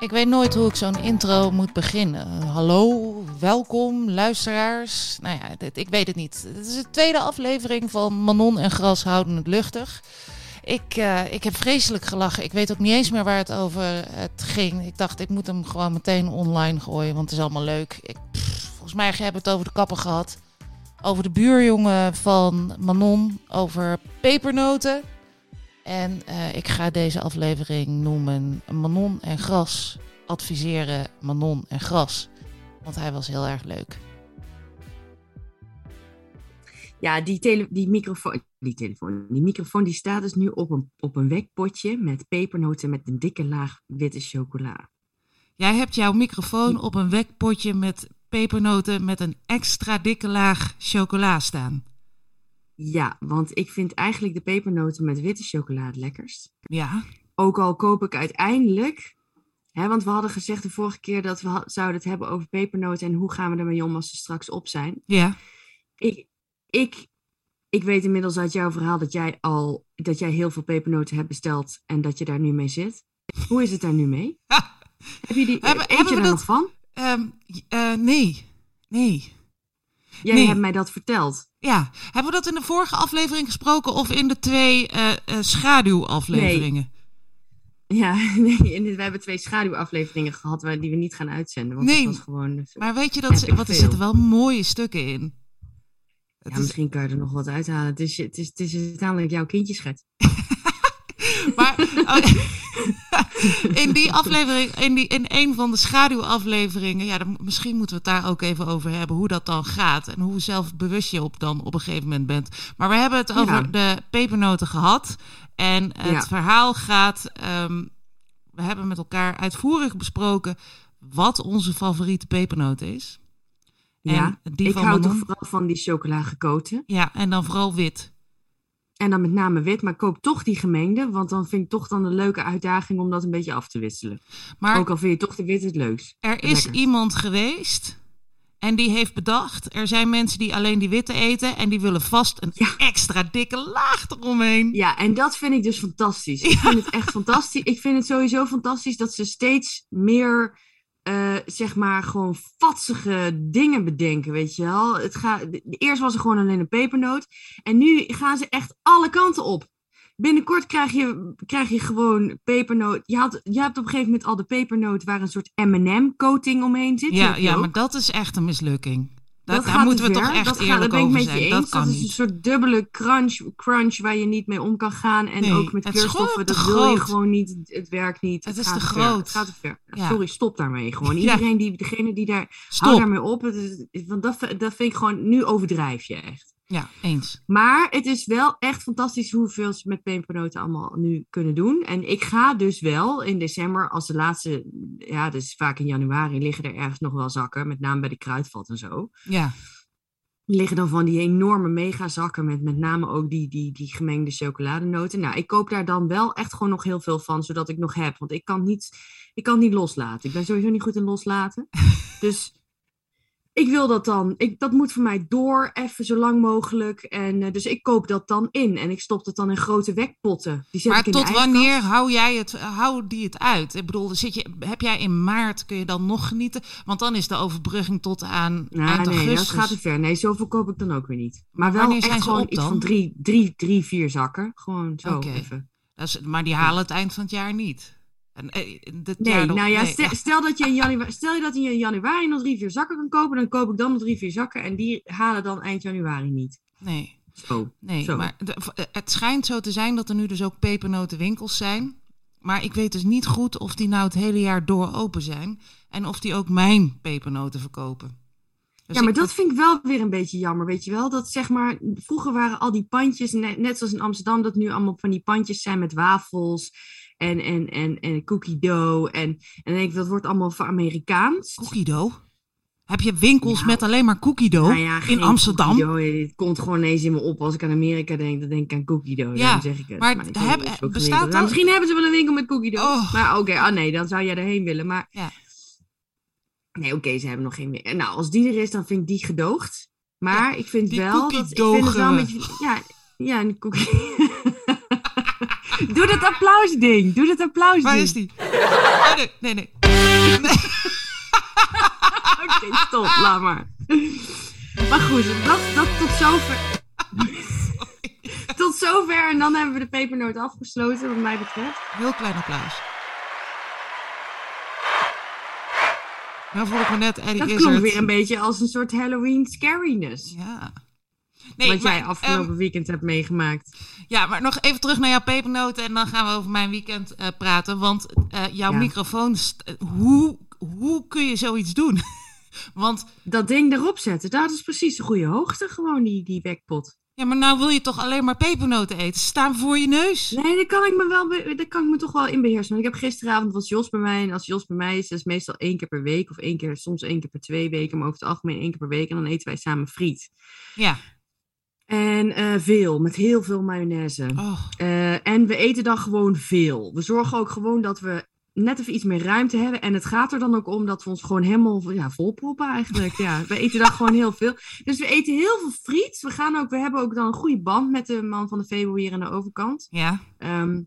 Ik weet nooit hoe ik zo'n intro moet beginnen. Hallo, welkom, luisteraars. Nou ja, ik weet het niet. Het is de tweede aflevering van Manon en Gras houden het luchtig. Ik, eh, ik heb vreselijk gelachen. Ik weet ook niet eens meer waar het over het ging. Ik dacht, ik moet hem gewoon meteen online gooien, want het is allemaal leuk. Ik, volgens mij hebben we het over de kappen gehad. Over de buurjongen van Manon. Over pepernoten. En eh, ik ga deze aflevering noemen Manon en Gras adviseren Manon en Gras. Want hij was heel erg leuk. Ja, die, tele die, microfoon, die telefoon, die microfoon die staat dus nu op een, op een wekpotje met pepernoten met een dikke laag witte chocola. Jij hebt jouw microfoon op een wekpotje met pepernoten met een extra dikke laag chocola staan. Ja, want ik vind eigenlijk de pepernoten met witte chocola het lekkerst. Ja. Ook al koop ik uiteindelijk, hè, want we hadden gezegd de vorige keer dat we zouden het hebben over pepernoten en hoe gaan we ermee om als ze straks op zijn. Ja. Ik, ik, ik weet inmiddels uit jouw verhaal dat jij al dat jij heel veel pepernoten hebt besteld en dat je daar nu mee zit. Hoe is het daar nu mee? Heb je die, Hebben- eet hebben je er dat- nog van? Ehm, eh, nee. Nee. Jij nee. hebt mij dat verteld. Ja. Hebben we dat in de vorige aflevering gesproken of in de twee eh, eh, schaduwafleveringen? Ja, nee, we hebben twee schaduwafleveringen gehad waar, die we niet gaan uitzenden. Want Nee, het was gewoon. Maar weet je, dat, ik wat, er zitten wel mooie stukken in. Het Ja, is- misschien kan je er nog wat uithalen. Het is, het is, het is uiteindelijk jouw kindjeschet. Maar oh, in die aflevering, in, die, in een van de schaduwafleveringen, ja, dan, misschien moeten we het daar ook even over hebben, hoe dat dan gaat en hoe zelfbewust je op dan op een gegeven moment bent. Maar we hebben het over Ja. de pepernoten gehad en het Ja. verhaal gaat, ehm, we hebben met elkaar uitvoerig besproken wat onze favoriete pepernoot is. Ja, En die ik hou toch vooral van die chocola gekoten. Ja, en dan vooral wit. En dan met name wit, maar koop toch die gemengde. Want dan vind ik toch dan een leuke uitdaging om dat een beetje af te wisselen. Maar Ook al vind je toch de wit het leukst. Er is Lekker. iemand geweest en die heeft bedacht: er zijn mensen die alleen die witte eten en die willen vast een Ja. extra dikke laag eromheen. Ja, en dat vind ik dus fantastisch. Ik vind het echt fantastisch. Ik vind het sowieso fantastisch dat ze steeds meer, eh, zeg maar, gewoon vatsige dingen bedenken, weet je wel. Het gaat, eerst was er gewoon alleen een pepernoot. En nu gaan ze echt alle kanten op. Binnenkort krijg je, krijg je gewoon pepernoot. Je, had, je hebt op een gegeven moment al de pepernoot waar een soort M&M-coating omheen zit. Ja, ja ook. maar dat is echt een mislukking. Dat, Dat daar gaat moeten we toch echt dat gaat, eerlijk ik over met je zijn. eens. Dat kan is een soort dubbele crunch, crunch waar je niet mee om kan gaan. En Nee, ook met kleurstoffen, dat wil je gewoon niet. Het werkt niet. Het is gaat te ver. groot. Het gaat te ver. Ja. Sorry, stop daarmee. Gewoon iedereen die, degene die daar, hou Stop. daarmee op. Het is, want dat, dat vind ik gewoon, nu overdrijf je echt. Ja, eens. Maar het is wel echt fantastisch hoeveel ze met pepernoten allemaal nu kunnen doen. En ik ga dus wel in december, als de laatste, ja, dus vaak in januari, liggen er ergens nog wel zakken. Met name bij de kruidvat en zo Ja, liggen dan van die enorme megazakken met met name ook die, die, die gemengde chocoladenoten. Nou, ik koop daar dan wel echt gewoon nog heel veel van, zodat ik nog heb. Want ik kan niet, ik kan niet loslaten. Ik ben sowieso niet goed in loslaten. dus ik wil dat dan, ik, dat moet voor mij door, even zo lang mogelijk. En eh, dus ik koop dat dan in en ik stop dat dan in grote wekpotten. Die zet maar ik in tot wanneer hou jij het, hou die het uit? Ik bedoel, zit je, heb jij in maart, kun je dan nog genieten? Want dan is de overbrugging tot aan Nou, eind nee, dat augustus. gaat te ver. Nee, zoveel koop ik dan ook weer niet. Maar wel Wanneer echt zijn ze gewoon op iets van drie, drie, drie, vier zakken. Gewoon zo even. Dat is, maar die halen het eind van het jaar niet. Eh, Nee, nog- nou ja, nee. stel, stel dat je in januari, stel je dat je in januari nog drie, vier zakken kan kopen, dan koop ik dan nog drie, vier zakken en die halen dan eind januari niet. Nee, Zo. nee Zo. maar de- v- het schijnt zo te zijn dat er nu dus ook pepernotenwinkels zijn. Maar ik weet dus niet goed of die nou het hele jaar door open zijn. En of die ook mijn pepernoten verkopen. Dus ja, maar dat vind ik wel weer een beetje jammer, weet je wel? Dat zeg maar, vroeger waren al die pandjes, net, net zoals in Amsterdam, dat nu allemaal van die pandjes zijn met wafels en, en, en, en cookie dough. En, en dan denk ik, dat wordt allemaal voor Amerikaans. Cookie dough? Heb je winkels Ja. met alleen maar cookie dough Nou ja, in Amsterdam? dough. Het komt gewoon ineens in me op als ik aan Amerika denk. Dan denk ik aan cookie dough. Ja, dan zeg ik het. maar heb- ook bestaat gewinkeld- dat? Nou, misschien hebben ze wel een winkel met cookie dough. Oh. Maar oké, ah nee, dan zou jij erheen willen. Maar Ja. nee, oké, ze hebben nog geen meer. Nou, als die er is, dan vind ik die gedoogd. Maar ik vind wel dat ik vind het wel een beetje. Ja, ja, een cookie. Doe dat applausding. Doe dat applausding. Waar is die? Oh, nee, nee, nee. nee. Oké, stop. Laat maar. Maar goed, dat, dat tot zover. tot zover. En dan hebben we de pepernoot afgesloten, wat mij betreft. Heel klein applaus. Nou voel ik me net Eddie Dat klonk weer een beetje als een soort Halloween scariness. Ja. Wat jij afgelopen ehm, weekend hebt meegemaakt. ja, maar nog even terug naar jouw pepernoten en dan gaan we over mijn weekend eh, praten. Want eh, jouw Ja. microfoon, hoe, hoe kun je zoiets doen? Want Dat ding erop zetten, dat is precies de goede hoogte, gewoon die, die backpot. ja, maar nou wil je toch alleen maar pepernoten eten? Ze staan voor je neus. Nee, daar kan ik me wel, daar kan ik me toch wel in beheersen. Want ik heb gisteravond was Jos bij mij en als Jos bij mij is, dat is meestal één keer per week of één keer, soms één keer per twee weken, maar over het algemeen één keer per week en dan eten wij samen friet. Ja. En eh, veel, met heel veel mayonaise. Oh, Eh, en we eten dan gewoon veel. We zorgen ook gewoon dat we net even iets meer ruimte hebben. En het gaat er dan ook om dat we ons gewoon helemaal ja, volproppen eigenlijk. Ja, we eten dan gewoon heel veel. Dus we eten heel veel friet. We, gaan ook, we hebben ook dan een goede band met de man van de Febo hier aan de overkant. ja. Ehm,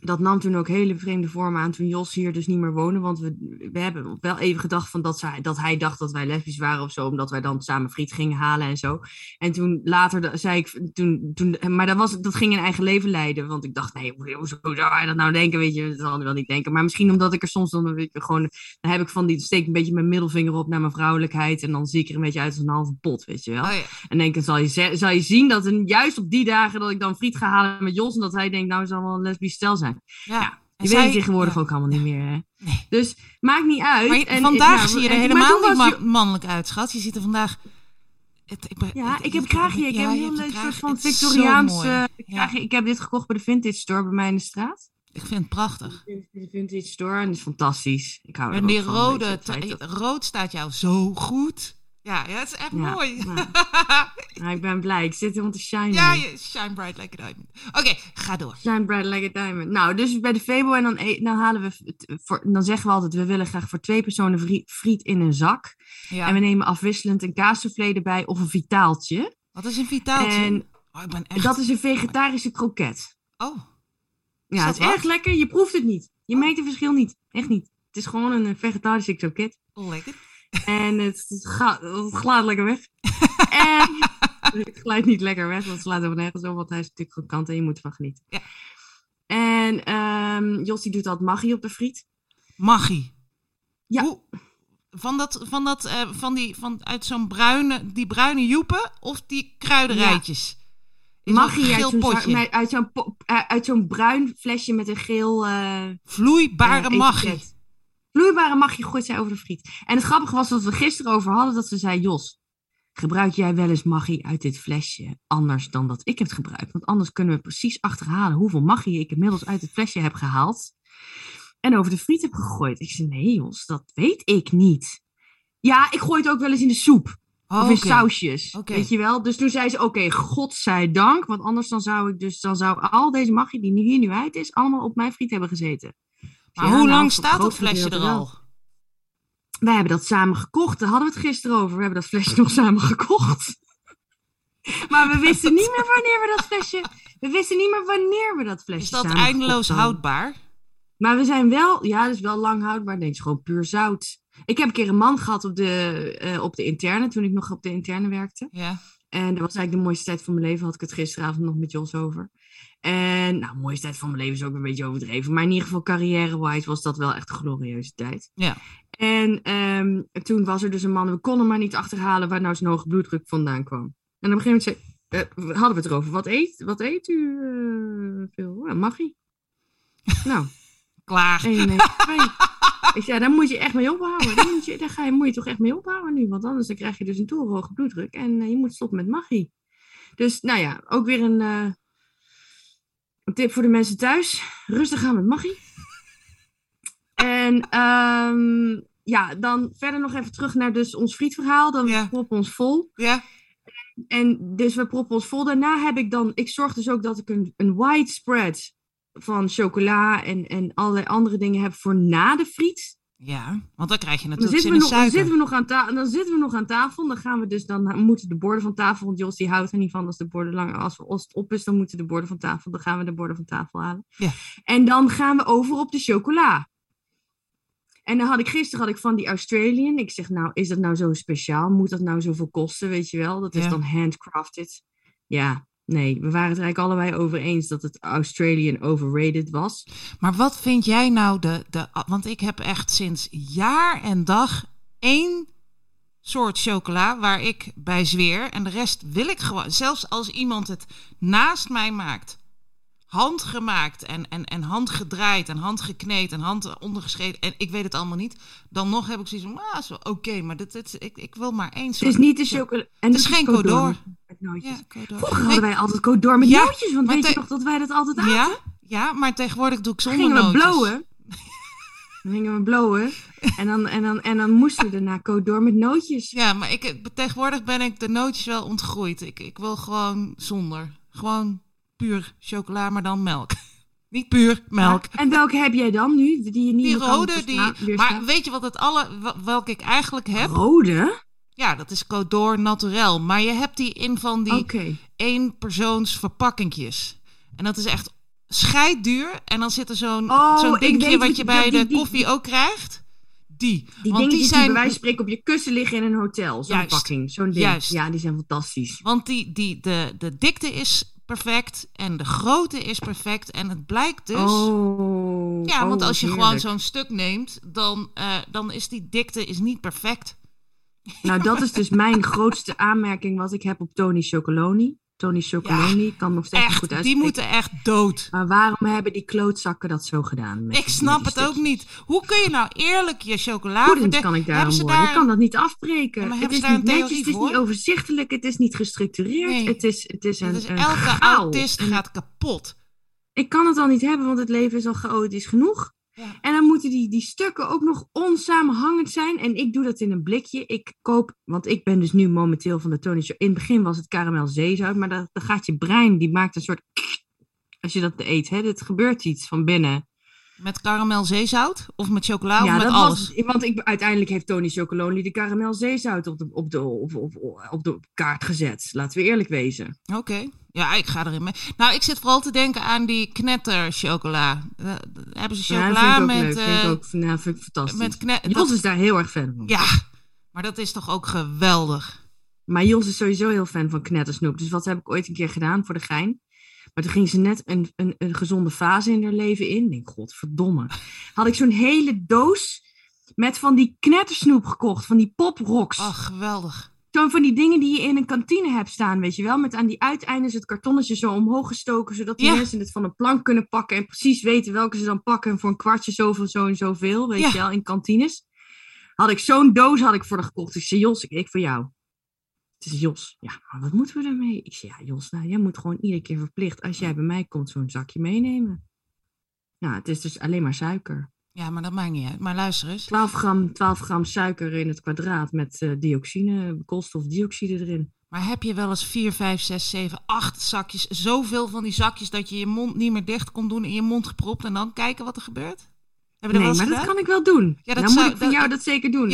dat nam toen ook hele vreemde vormen aan toen Jos hier dus niet meer woonde. Want we, we hebben wel even gedacht van dat, zij, dat hij dacht dat wij lesbisch waren of zo. Omdat wij dan samen friet gingen halen en zo. En toen later zei ik, toen, toen, maar dat, was, dat ging een eigen leven leiden. Want ik dacht, nee, hoezo zou hij dat nou denken? Weet je, dat zal hij wel niet denken. Maar misschien omdat ik er soms dan, weet je, gewoon, dan heb ik van die, steek een beetje mijn middelvinger op naar mijn vrouwelijkheid. En dan zie ik er een beetje uit als een halve pot, weet je wel. Oh, ja. En denk, dan zal je, zal je zien dat een, juist op die dagen dat ik dan friet ga halen met Jos. En dat hij denkt, nou, zal wel een lesbisch stel zijn. Ja. Je zij- weet het tegenwoordig ja. ook allemaal niet meer, hè? Nee. Dus maakt niet uit. Maar je- En- vandaag nou, zie je er en- helemaal niet ma- mannelijk uit, schat. Je ziet er vandaag... Het, ik, ben- Ja, het- ik heb het- kraagje. Ik ja, heb een heel leuk soort van Het is zo Victoriaans mooi. Ja, kraagje. Ik heb dit gekocht bij de Vintage Store bij mij in de straat. ik vind het prachtig. De Vintage Store en dat is fantastisch. Ik hou er En die van, rode, het dat- rood staat jou zo goed. Ja, ja het is echt Ja, mooi. ja. Ja, ik ben blij. Ik zit helemaal te shine. Ja, je shine bright like a diamond. Oké, ga door. Shine bright like a diamond. Nou, dus bij de Febo en dan, e- dan halen we... Voor, dan zeggen we altijd, we willen graag voor twee personen friet in een zak. En we nemen afwisselend een kaassoufflé erbij of een vitaaltje. Wat is een vitaaltje? En oh, ik ben echt... dat is een vegetarische kroket. Oh, Ja, het is wat? erg lekker. Je proeft het niet. Je merkt het verschil niet. Echt niet. Het is gewoon een vegetarische kroket. lekker. En het, gaat, het lekker weg. en het glijdt niet lekker weg, want het slaat over nergens op, want hij is natuurlijk krokant en je moet ervan genieten. Ja. En ehm Jos die doet altijd magie op de friet. Magie. Ja. Hoe, van dat, van dat, eh, van die, van uit zo'n bruine, die bruine joepen of die kruidenrijtjes? Zo'n Magie uit zo'n, potje. za- uit zo'n, po- eh, uit zo'n bruin flesje met een geel... eh, Vloeibare eh, magie. Vloeibare magie gooit zij over de friet. En het grappige was dat we gisteren over hadden dat ze zei... Jos, gebruik jij wel eens magie uit dit flesje anders dan dat ik heb gebruikt? Want anders kunnen we precies achterhalen hoeveel magie ik inmiddels uit het flesje heb gehaald. En over de friet heb gegooid. Ik zei, nee Jos, dat weet ik niet. Ja, ik gooi het ook wel eens in de soep. Oh, of in sausjes. Weet je wel? Dus toen zei ze, oké, godzijdank. Want anders dan zou ik dus, dan zou al deze magie die hier nu uit is, allemaal op mijn friet hebben gezeten. Maar Ja, hoe nou, lang staat dat flesje er al? Wij hebben dat samen gekocht. Daar hadden we het gisteren over. We hebben dat flesje nog samen gekocht. Maar we wisten niet meer wanneer we dat flesje... We wisten niet meer wanneer we dat flesje Is dat eindeloos houdbaar? Maar we zijn wel... Ja, dat is wel lang houdbaar. Nee, het is gewoon puur zout. Ik heb een keer een man gehad op de, eh, op de interne. Toen ik nog op de interne werkte. Ja. En dat was eigenlijk de mooiste tijd van mijn leven. Had ik het gisteravond nog met Jos over. En nou, mooiste tijd van mijn leven is ook een beetje overdreven. Maar in ieder geval carrière-wise was dat wel echt een glorieuze tijd. Ja. En ehm, toen was er dus een man, we konden maar niet achterhalen waar nou zijn hoge bloeddruk vandaan kwam. En op een gegeven moment zei, eh, hadden we het erover. Wat eet, wat eet u eh, veel? Ja, magie. nou, Klaar. 1 en 2. Ik zei, daar moet je echt mee ophouden. Daar moet je, daar ga je, moet je toch echt mee ophouden nu. Want anders dan krijg je dus een torenhoge bloeddruk. En eh, je moet stoppen met magie. Dus nou ja, ook weer een, eh, een tip voor de mensen thuis. Rustig aan met magie. En ehm, ja, dan verder nog even terug naar dus ons frietverhaal. Dan Ja. proppen we ons vol. Ja. En dus we proppen ons vol. Daarna heb ik dan, ik zorg dus ook dat ik een, een widespread van chocola en, en allerlei andere dingen heb voor na de friet. Ja, want dan krijg je Dan natuurlijk zitten, zin we nog, dan, zitten we nog aan ta- dan zitten we nog aan tafel. Dan gaan we dus dan moeten de borden van tafel. Want Jos die houdt er niet van als de borden lang als, als het op is, dan moeten de borden van tafel. Dan gaan we de borden van tafel halen. Ja. En dan gaan we over op de chocola. En dan had ik gisteren had ik van die Australian. Ik zeg, nou, is dat nou zo speciaal? Moet dat nou zoveel kosten? Weet je wel? Dat is Ja. dan handcrafted. Ja, nee, we waren het eigenlijk allebei over eens dat het Australian overrated was. Maar wat vind jij nou de, de. Want ik heb echt sinds jaar en dag één soort chocola waar ik bij zweer. En de rest wil ik gewoon. Zelfs als iemand het naast mij maakt. Handgemaakt en, en, en handgedraaid en handgekneed en hand ondergeschreven. En ik weet het allemaal niet. Dan nog heb ik zoiets van, ah, wel oké, maar dit, dit, ik, ik wil maar één Het is niet de Ja. chocola. En Het is geen Codor. Met nootjes. Ja. Vroeger hadden wij altijd Codor met Ja, nootjes, want weet je nog dat wij dat altijd aten? ja, ja, maar tegenwoordig doe ik zonder gingen we nootjes. blowen. Dan gingen we blowen. En dan, en dan, en dan moesten we daarna Codor met nootjes. Ja, maar ik, tegenwoordig ben ik de nootjes wel ontgroeid. Ik, ik wil gewoon zonder. Gewoon puur chocola, maar dan melk. Niet puur melk. En welke heb jij dan nu? Die je niet Die rode, die. Maar weet je wat het alle, wel- welke ik eigenlijk heb? Rode? Ja, dat is Codor Naturel. Maar je hebt die in van die Oké. eenpersoons verpakkingjes. En dat is echt scheidduur. En dan zit er zo'n Oh, zo'n dingetje wat je bij die- de die- koffie ook krijgt. Die. Die Want dingen die die, zijn. bij wijze van spreken op je kussen liggen in een hotel. Zo'n pakking, zo'n ding. Juist. Ja, die zijn fantastisch. Want die, die, de, de dikte is perfect en de grootte is perfect. En het blijkt dus. oh. ja, want oh, als je heerlijk. gewoon zo'n stuk neemt, dan, eh, dan is die dikte is niet perfect. Nou, dat is dus mijn grootste aanmerking wat ik heb op Tony Chocoloni. Tony Chocoloni kan nog steeds Echt, goed die uitspreken. moeten echt dood. Maar waarom hebben die klootzakken dat zo gedaan? met Ik die- snap het die ook niet. Hoe kun je nou eerlijk je chocola Woedend verde- kan ik daarom worden. daar Ik kan dat niet afbreken. Ja, het is niet netjes, het is niet overzichtelijk, het is niet gestructureerd. Nee. Het is, het is een, Dus een elke chaos. autist gaat kapot. Ik kan het al niet hebben, want het leven is al chaotisch genoeg. En dan moeten die, die stukken ook nog onsamenhangend zijn. En ik doe dat in een blikje. Ik koop, want ik ben dus nu momenteel van de Tony Show. In het begin was het karamel zeezout, maar dan, dan gaat je brein, die maakt een soort... Als je dat eet, hè, het gebeurt iets van binnen. Met karamel zeezout? Of met chocola? of met dat alles? was, want ik, uiteindelijk heeft Tony Chocolonely de karamel zeezout op de, op, de, op, op, op de kaart gezet. Laten we eerlijk wezen. Oké. Ja, ik ga erin mee. Nou, ik zit vooral te denken aan die knetter chocola. Eh, hebben ze Ja, chocola dat vind ik ook met... leuk. Eh, ook, nou, vind ik fantastisch. met kne- Jos is daar heel erg fan van. Ja, maar dat is toch ook geweldig. Maar Jos is sowieso heel fan van knettersnoep. Dus wat heb ik ooit een keer gedaan voor de gein? Maar toen ging ze net een, een, een gezonde fase in haar leven in. Ik denk, godverdomme. Had ik zo'n hele doos met van die knettersnoep gekocht. Van die poprocks. Oh, geweldig. Zo'n van die dingen die je in een kantine hebt staan, weet je wel. Met aan die uiteindes het kartonnetje zo omhoog gestoken. Zodat die Ja. mensen het van een plank kunnen pakken. En precies weten welke ze dan pakken. En voor een kwartje zoveel, zo en zoveel. Weet Ja. je wel, in kantines. Had ik zo'n doos had ik voor haar gekocht. Ik zei, Jos, ik, ik voor jou. Het is Jos. Ja, maar wat moeten we daarmee? Ik zei, ja, Jos, nou, jij moet gewoon iedere keer verplicht. Als jij bij mij komt, zo'n zakje meenemen. Ja, het is dus alleen maar suiker. Ja, maar dat maakt niet uit. Maar luister eens. 12 gram, 12 gram suiker in het kwadraat met eh, dioxine, koolstofdioxide erin. Maar heb je wel eens 4, 5, 6, 7, 8 zakjes, zoveel van die zakjes dat je je mond niet meer dicht kon doen in je mond gepropt en dan kijken wat er gebeurt? Nee, dat maar dat kan ik wel doen. Ja, dat dan zou- moet ik van dat- jou dat zeker doen.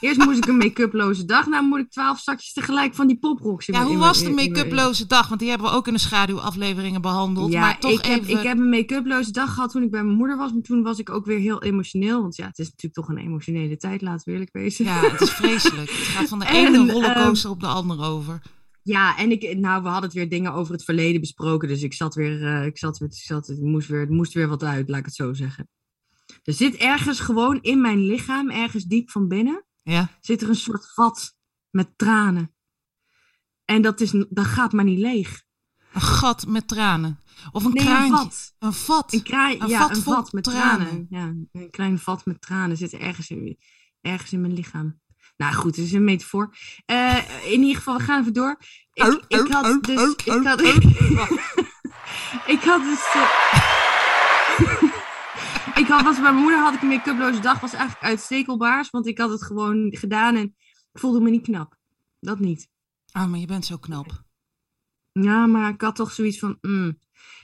Eerst moest ik een make-uploze dag. Nou moet ik 12 zakjes tegelijk van die poprocks Ja, hoe was de make-uploze dag? Want die hebben we ook in de schaduwafleveringen behandeld. Ja, maar toch ik, heb, ik heb een make-uploze dag gehad toen ik bij mijn moeder was. Maar toen was ik ook weer heel emotioneel. Want ja, het is natuurlijk toch een emotionele tijd, laten we eerlijk wezen. Ja, het is vreselijk. Het gaat van de En, ene ehm, rollercoaster op de andere over. Ja, en ik, nou, we hadden het weer dingen over het verleden besproken. Dus ik zat weer, eh, ik zat weer, ik zat, het moest weer, er moest weer wat uit, laat ik het zo zeggen. Er zit ergens gewoon in mijn lichaam, ergens diep van binnen, Ja. zit er een soort vat met tranen. En dat, is, dat gaat maar niet leeg. Een gat met tranen. Of een Nee, een vat. Een vat. Een, kraai, Een ja, vat een vat met tranen. tranen. Ja, een klein vat met tranen zit ergens in, ergens in mijn lichaam. Nou goed, het is een metafoor. Eh, in ieder geval, we gaan even door. Ik, ik had dus... Ik had, ik had dus... ik had, was bij mijn moeder had ik een make-uploze dag. Was eigenlijk uitstekelbaars. Want ik had het gewoon gedaan en ik voelde me niet knap. Dat niet. Ah, maar je bent zo knap. Ja, maar ik had toch zoiets van... mm,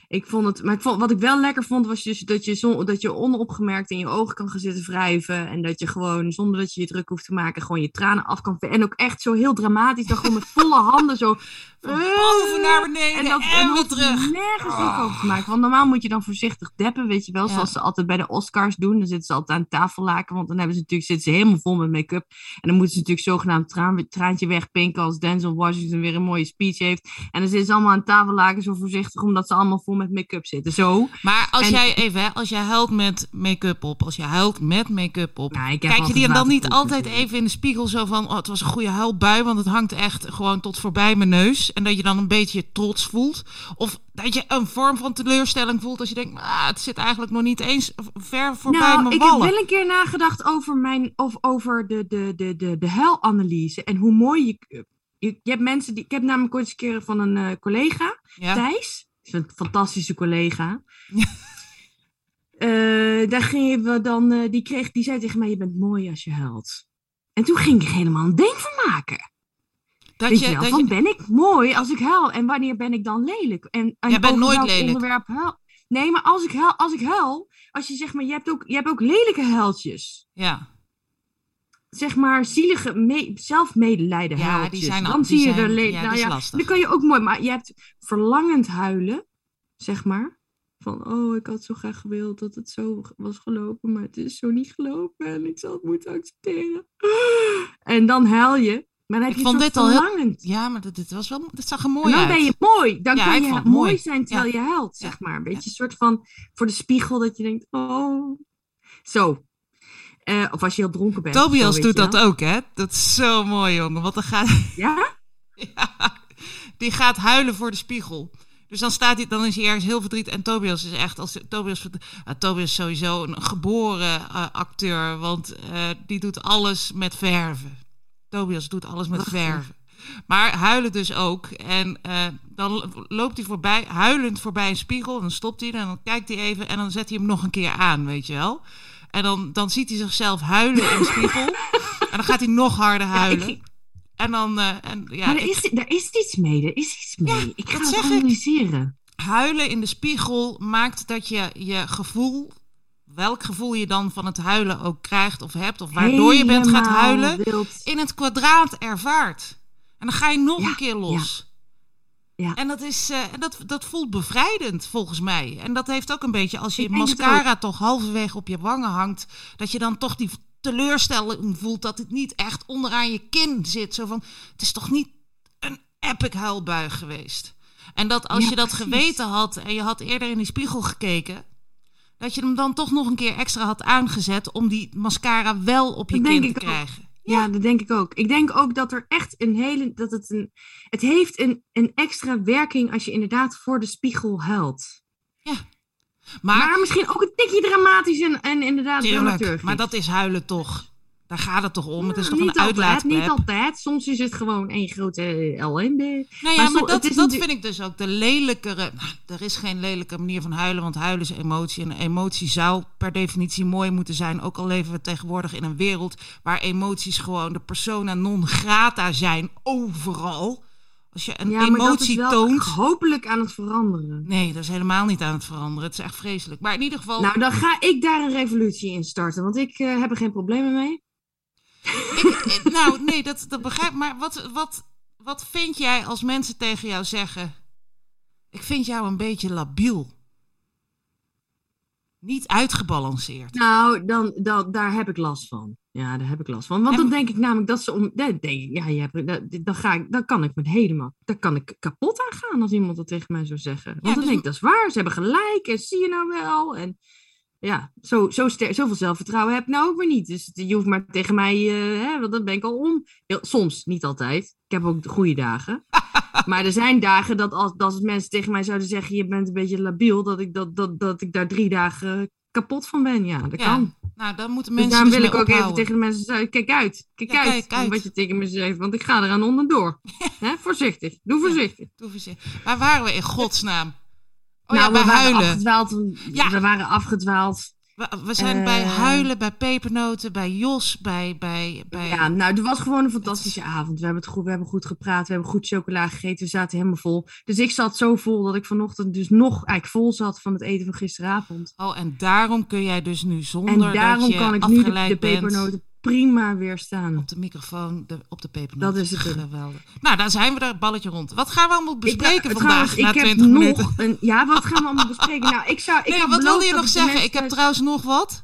Ik vond het, maar ik vond, wat ik wel lekker vond, was dus dat je, zo, dat je onopgemerkt in je ogen kan gaan zitten wrijven. En dat je gewoon, zonder dat je je druk hoeft te maken, gewoon je tranen af kan En ook echt zo heel dramatisch, dan gewoon met volle handen zo... Van boven naar beneden en, dat, en, weer terug. nergens druk over te maken. Want normaal moet je dan voorzichtig deppen, weet je wel. Zoals ze altijd bij de Oscars doen. Dan zitten ze altijd aan tafel laken, want dan hebben ze natuurlijk, zitten ze helemaal vol met make-up. En dan moeten ze natuurlijk zogenaamd traan, traantje wegpinken als Denzel Washington weer een mooie speech heeft. En dan zitten ze allemaal aan tafel laken zo voorzichtig, omdat ze allemaal vol met make-up zitten. Zo. Maar als jij even, hè, als jij huilt met make-up op, als je huilt met make-up op, Nou, kijk je die dan niet altijd even in de spiegel zo van, oh, het was een goede huilbui, want het hangt echt gewoon tot voorbij mijn neus. En dat je dan een beetje je trots voelt. Of dat je een vorm van teleurstelling voelt als je denkt, ah, het zit eigenlijk nog niet eens ver voorbij Nou, mijn ik heb wallen. wel een keer nagedacht over, mijn, of over de, de, de, de, de huilanalyse. En hoe mooi je, je... Je hebt mensen die... Ik heb namelijk ooit eens een keer van een eh, collega, Ja? Thijs. is een fantastische collega. Ja. Eh, daar gingen we dan... eh, die, kreeg, die zei tegen mij, je bent mooi als je huilt. En toen ging ik helemaal een ding van maken. Dat Weet je, je wel, dat van je, ben ik mooi als ik huil? En wanneer ben ik dan lelijk? En, en Jij bent nooit lelijk. Onderwerp huil... Nee, maar als ik huil, als ik huil, als je zeg maar, je hebt ook, je hebt ook lelijke huiltjes. ja. Zeg maar zielige me- zelfmedelijden Ja, huiltjes. die zijn al- dan die zie je zijn- er le- ja, nou ja, lastig. dan kan je ook mooi, maar je hebt verlangend huilen, zeg maar. Van, oh, ik had zo graag gewild dat het zo was gelopen, maar het is zo niet gelopen en ik zal het moeten accepteren. En dan huil je, maar dan heb Ik je vond dit al heel- ja, maar dat, dit was wel, dat zag er En mooi dan uit. ben je mooi. Dan Ja, kan je mooi zijn terwijl je huilt, zeg maar. Een beetje een soort van voor de spiegel dat je denkt, oh. Zo. Eh, of als je heel dronken bent. Tobias zo, doet dat wel. ook, hè? Dat is zo mooi, jongen. Want dan gaat, Ja? ja, die gaat huilen voor de spiegel. Dus dan, staat hij, dan is hij ergens heel verdrietig. En Tobias is echt, als Tobias, Tobias is sowieso een geboren eh, acteur. Want eh, die doet alles met verven. Tobias doet alles met verven. Maar huilen dus ook. En eh, dan loopt hij voorbij, huilend voorbij een spiegel. En dan stopt hij en dan kijkt hij even. En dan zet hij hem nog een keer aan, weet je wel. En dan, dan ziet hij zichzelf huilen in de spiegel. en dan gaat hij nog harder huilen. ik- En dan, eh, en, ja, maar er ik- is, er is iets mee. Er is iets mee. ik ga het ik. analyseren. huilen in de spiegel maakt dat je je gevoel, welk gevoel je dan van het huilen ook krijgt of hebt, of waardoor je bent gaat huilen, wild. in het kwadraat ervaart. En dan ga je nog Ja, een keer los. Ja. En dat, is, eh, dat, dat voelt bevrijdend volgens mij. En dat heeft ook een beetje, als je mascara toch halverwege op je wangen hangt, dat je dan toch die teleurstelling voelt dat het niet echt onderaan je kin zit. Zo van, het is toch niet een epic huilbui geweest. En dat als Ja, je dat precies. geweten had en je had eerder in die spiegel gekeken, dat je hem dan toch nog een keer extra had aangezet om die mascara wel op je Dat kin denk te krijgen. Ja, dat denk ik ook. Ik denk ook dat er echt een hele. Dat het een. Het heeft een, een extra werking als je inderdaad voor de spiegel huilt. Maar, Maar, misschien ook een tikje dramatisch en, en inderdaad tuurlijk, maar dat is huilen toch. Daar gaat het toch om. Het is toch niet een uitlaatklep. Niet altijd. Soms is het gewoon één grote ellende. Nou ja, Maar dat, dat natuurlijk- vind ik dus ook de lelijkere. Nou, er is geen lelijke manier van huilen, want huilen is emotie. En emotie zou per definitie mooi moeten zijn. Ook al leven we tegenwoordig in een wereld waar emoties gewoon de persona non grata zijn overal. Als je een ja, maar dat is emotie wel toont. hopelijk aan het veranderen. Nee, dat is helemaal niet aan het veranderen. Het is echt vreselijk. Maar in ieder geval, Nou, dan ga ik daar een revolutie in starten, want ik eh, heb er geen problemen mee. Ik- ik- nou nee, dat, dat begrijp ik. Maar wat, wat, wat vind jij als mensen tegen jou zeggen? Ik vind jou een beetje labiel. Niet uitgebalanceerd. Nou, dan, dan, daar heb ik last van. Ja, daar heb ik last van. Want En- dan denk ik namelijk dat ze om. Dan, denk ik, ja, je hebt, dan, dan, ga ik, dan kan ik met helemaal. Dan kan ik kapot aan gaan als iemand dat tegen mij zou zeggen. Want dan dus- denk ik, dat is waar. Ze hebben gelijk. En zie je nou wel. En ja, zo, zo ster- zoveel zelfvertrouwen heb ik nou ook weer niet. Dus je hoeft maar tegen mij. eh, hè, want dan ben ik al om. Soms, niet altijd. Ik heb ook de goede dagen. maar er zijn dagen dat als, als mensen tegen mij zouden zeggen: je bent een beetje labiel. Dat ik, dat, dat, dat ik daar drie dagen kapot van ben. Ja, dat Ja, kan. Nou, dan moeten Dus mensen daarom dus wil ik ook even tegen de mensen zeggen, kijk uit, kijk Ja, uit, kijk uit. wat je tegen me zegt, want ik ga eraan onderdoor. Hè, voorzichtig, doe voorzichtig. Doe voorzichtig. Waar waren we in godsnaam? Oh nou, ja, bij we waren huilen. afgedwaald, Ja. we waren afgedwaald. We zijn bij Eh. Huilen, bij Pepernoten, bij Jos, bij... bij, bij... Ja, nou, het was gewoon een fantastische avond. We hebben, het goed, we hebben goed gepraat, we hebben goed chocola gegeten, we zaten helemaal vol. Dus ik zat zo vol dat ik vanochtend dus nog eigenlijk vol zat van het eten van gisteravond. Oh, en daarom kun jij dus nu zonder En daarom dat je kan ik nu de, pepernoten prima weerstaan. op de microfoon, de, op de pepernoten. Dat is het. Geweldig. Nou, daar zijn we er, balletje rond. Wat gaan we allemaal bespreken ik, vandaag trouwens, na ik heb 20 minuten? nog een. Ja, wat gaan we allemaal bespreken? Nou, ik zou. Ik nee, had wat wilde je nog zeggen? Ik heb thuis- trouwens nog wat.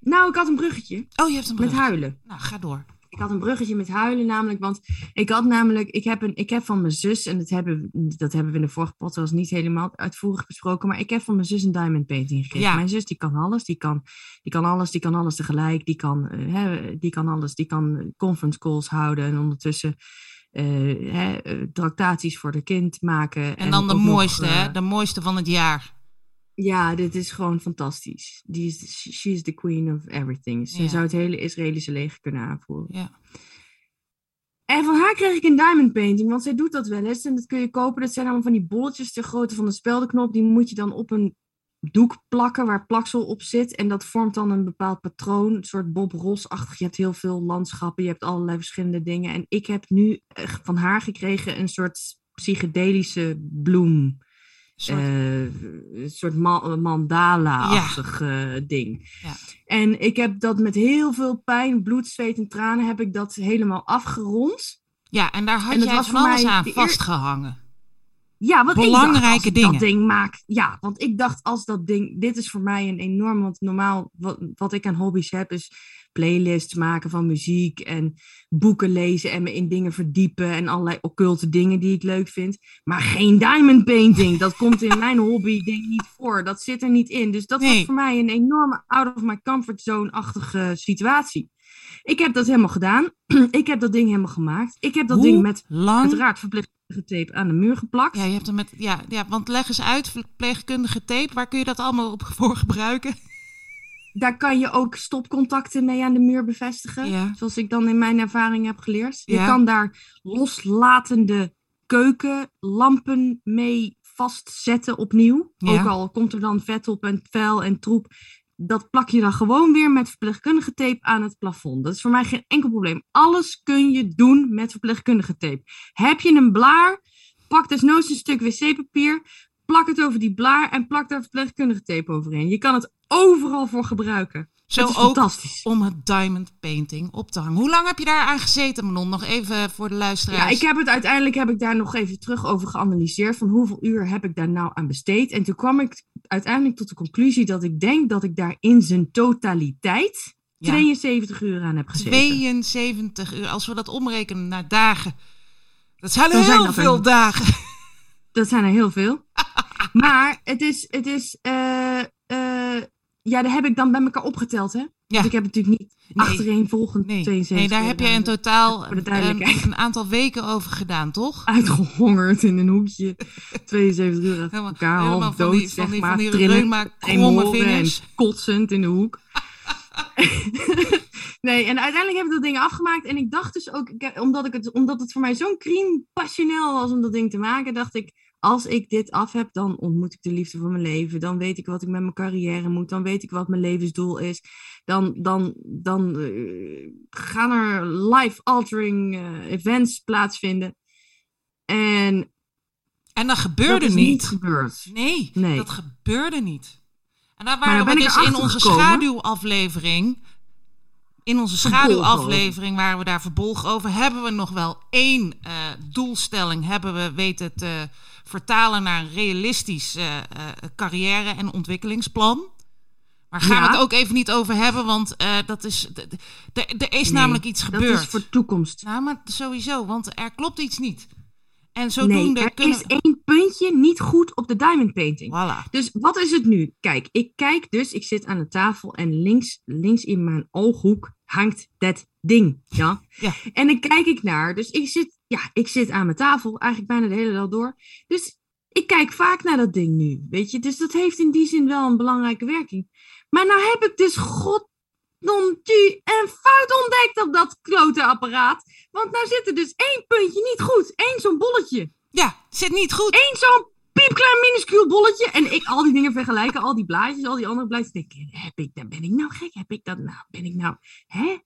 Nou, ik had een bruggetje Oh, je hebt een met brug. huilen. Nou, ga door. Ik had een bruggetje met huilen, namelijk, want ik had namelijk, ik heb, een, ik heb van mijn zus, en dat hebben, we- dat hebben we in de vorige podcast niet helemaal uitvoerig besproken, maar ik heb van mijn zus een diamond painting gekregen. Ja. Mijn zus die kan alles, die kan, die kan alles, die kan alles tegelijk, die kan, eh, hè, die kan alles, die kan conference calls houden en ondertussen eh, hè, eh, tractaties voor de kind maken. En dan de nog, mooiste, hè? De mooiste van het jaar. Ja, dit is gewoon fantastisch. Die is, she is the queen of everything. Ze Ja. zou het hele Israëlische leger kunnen aanvoeren. Ja. En van haar kreeg ik een diamond painting, want zij doet dat wel eens. En dat kun je kopen. Dat zijn allemaal van die bolletjes ter grootte van de speldenknop. Die moet je dan op een doek plakken waar plaksel op zit. En dat vormt dan een bepaald patroon. Een soort Bob Ross-achtig. Je hebt heel veel landschappen. Je hebt allerlei verschillende dingen. En ik heb nu van haar gekregen een soort psychedelische bloem. Soort- een soort ma- mandala-achtig eh, ding. Ja. En ik heb dat met heel veel pijn, bloed, zweet en tranen heb ik dat helemaal afgerond. ja, en daar had jij van alles aan vastgehangen. Ja, wat Belangrijke ik dacht, als ik dingen. dat ding maak. Ja, want ik dacht als dat ding, dit is voor mij een enorm, want normaal wat, wat ik aan hobby's heb is playlists maken van muziek en boeken lezen en me in dingen verdiepen en allerlei occulte dingen die ik leuk vind. Maar geen diamond painting, dat komt in mijn hobby ding niet voor. Dat zit er niet in. Dus dat Nee. was voor mij een enorme out of my comfort zone-achtige situatie. Ik heb dat helemaal gedaan. ik heb dat ding helemaal gemaakt. Ik heb dat Hoe ding met lang? uiteraard verpleegkundige tape aan de muur geplakt. Ja, je hebt hem met. Ja, ja, want leg eens uit, verpleegkundige tape. Waar kun je dat allemaal op voor gebruiken? Daar kan je ook stopcontacten mee aan de muur bevestigen. Ja. Zoals ik dan in mijn ervaring heb geleerd. Je Ja. kan daar loslatende keukenlampen mee vastzetten opnieuw. Ja. Ook al komt er dan vet op en vuil en troep. Dat plak je dan gewoon weer met verpleegkundige tape aan het plafond. Dat is voor mij geen enkel probleem. Alles kun je doen met verpleegkundige tape. Heb je een blaar, pak desnoods een stuk wc-papier, plak het over die blaar en plak daar verpleegkundige tape overheen. Je kan het overal voor gebruiken. Zo ook fantastisch. om het diamond painting op te hangen. Hoe lang heb je daar aan gezeten, Manon? Nog even voor de luisteraars. Ja, ik heb het uiteindelijk heb ik daar nog even terug over geanalyseerd. Van hoeveel uur heb ik daar nou aan besteed? En toen kwam ik uiteindelijk tot de conclusie dat ik denk dat ik daar in zijn totaliteit Ja. 72 uur aan heb gezeten. 72 uur. Als we dat omrekenen naar dagen. Dat zijn zijn heel er- veel dagen. Dat zijn er heel veel. maar het is, het is eh, ja, daar heb ik dan bij elkaar opgeteld, hè? Ja. Want ik heb natuurlijk niet Nee. achtereenvolgend Nee, 72 nee, daar heb je in totaal een, aantal weken over gedaan, toch? uitgehongerd in een hoekje. 72 uur Helemaal- elkaar, helemaal half van dood, die- van zeg die- maar. van die trillen, reuma kromme en kotsend in de hoek. nee, en uiteindelijk heb ik dat ding afgemaakt. En ik dacht dus ook, omdat, ik het, omdat het voor mij zo'n crime passioneel was om dat ding te maken, dacht ik, als ik dit af heb, dan ontmoet ik de liefde van mijn leven. Dan weet ik wat ik met mijn carrière moet. Dan weet ik wat mijn levensdoel is. Dan, dan, dan eh, gaan er life-altering eh, events plaatsvinden. En En dat gebeurde niet. niet gebeurd. Nee, Nee. dat gebeurde niet. En daar waren we dus in onze gekomen. schaduwaflevering. In onze schaduwaflevering waar we daar verbolgen over, hebben we nog wel één eh, doelstelling hebben we weten te vertalen naar een realistisch eh, eh, carrière- en ontwikkelingsplan. Maar gaan we Ja. het ook even niet over hebben, want eh, dat is, er is Nee, namelijk iets Dat gebeurd. is voor toekomst. Nou, maar sowieso, want er klopt iets niet. En Nee, zodoende er kunnen is één puntje niet goed op de diamond painting. Voilà. Dus wat is het nu? Kijk, ik kijk dus, ik zit aan de tafel en links, links in mijn ooghoek hangt dat ding. Ja? Ja. En dan kijk ik naar, dus ik zit, ja, ik zit aan mijn tafel, eigenlijk bijna de hele dag door. Dus ik kijk vaak naar dat ding nu, weet je. Dus dat heeft in die zin wel een belangrijke werking. Maar nou heb ik dus goddomtu en fout ontdekt op dat klote apparaat. Want nou zit er dus één puntje niet goed. Eén zo'n bolletje. Ja, zit niet goed. Eén zo'n piep piepklein minuscuul bolletje. En ik al die dingen vergelijken, al die blaadjes, al die andere blaadjes. Denk ik, heb ik, dat, ben ik nou gek? Heb ik dat nou? Ben ik nou, hè?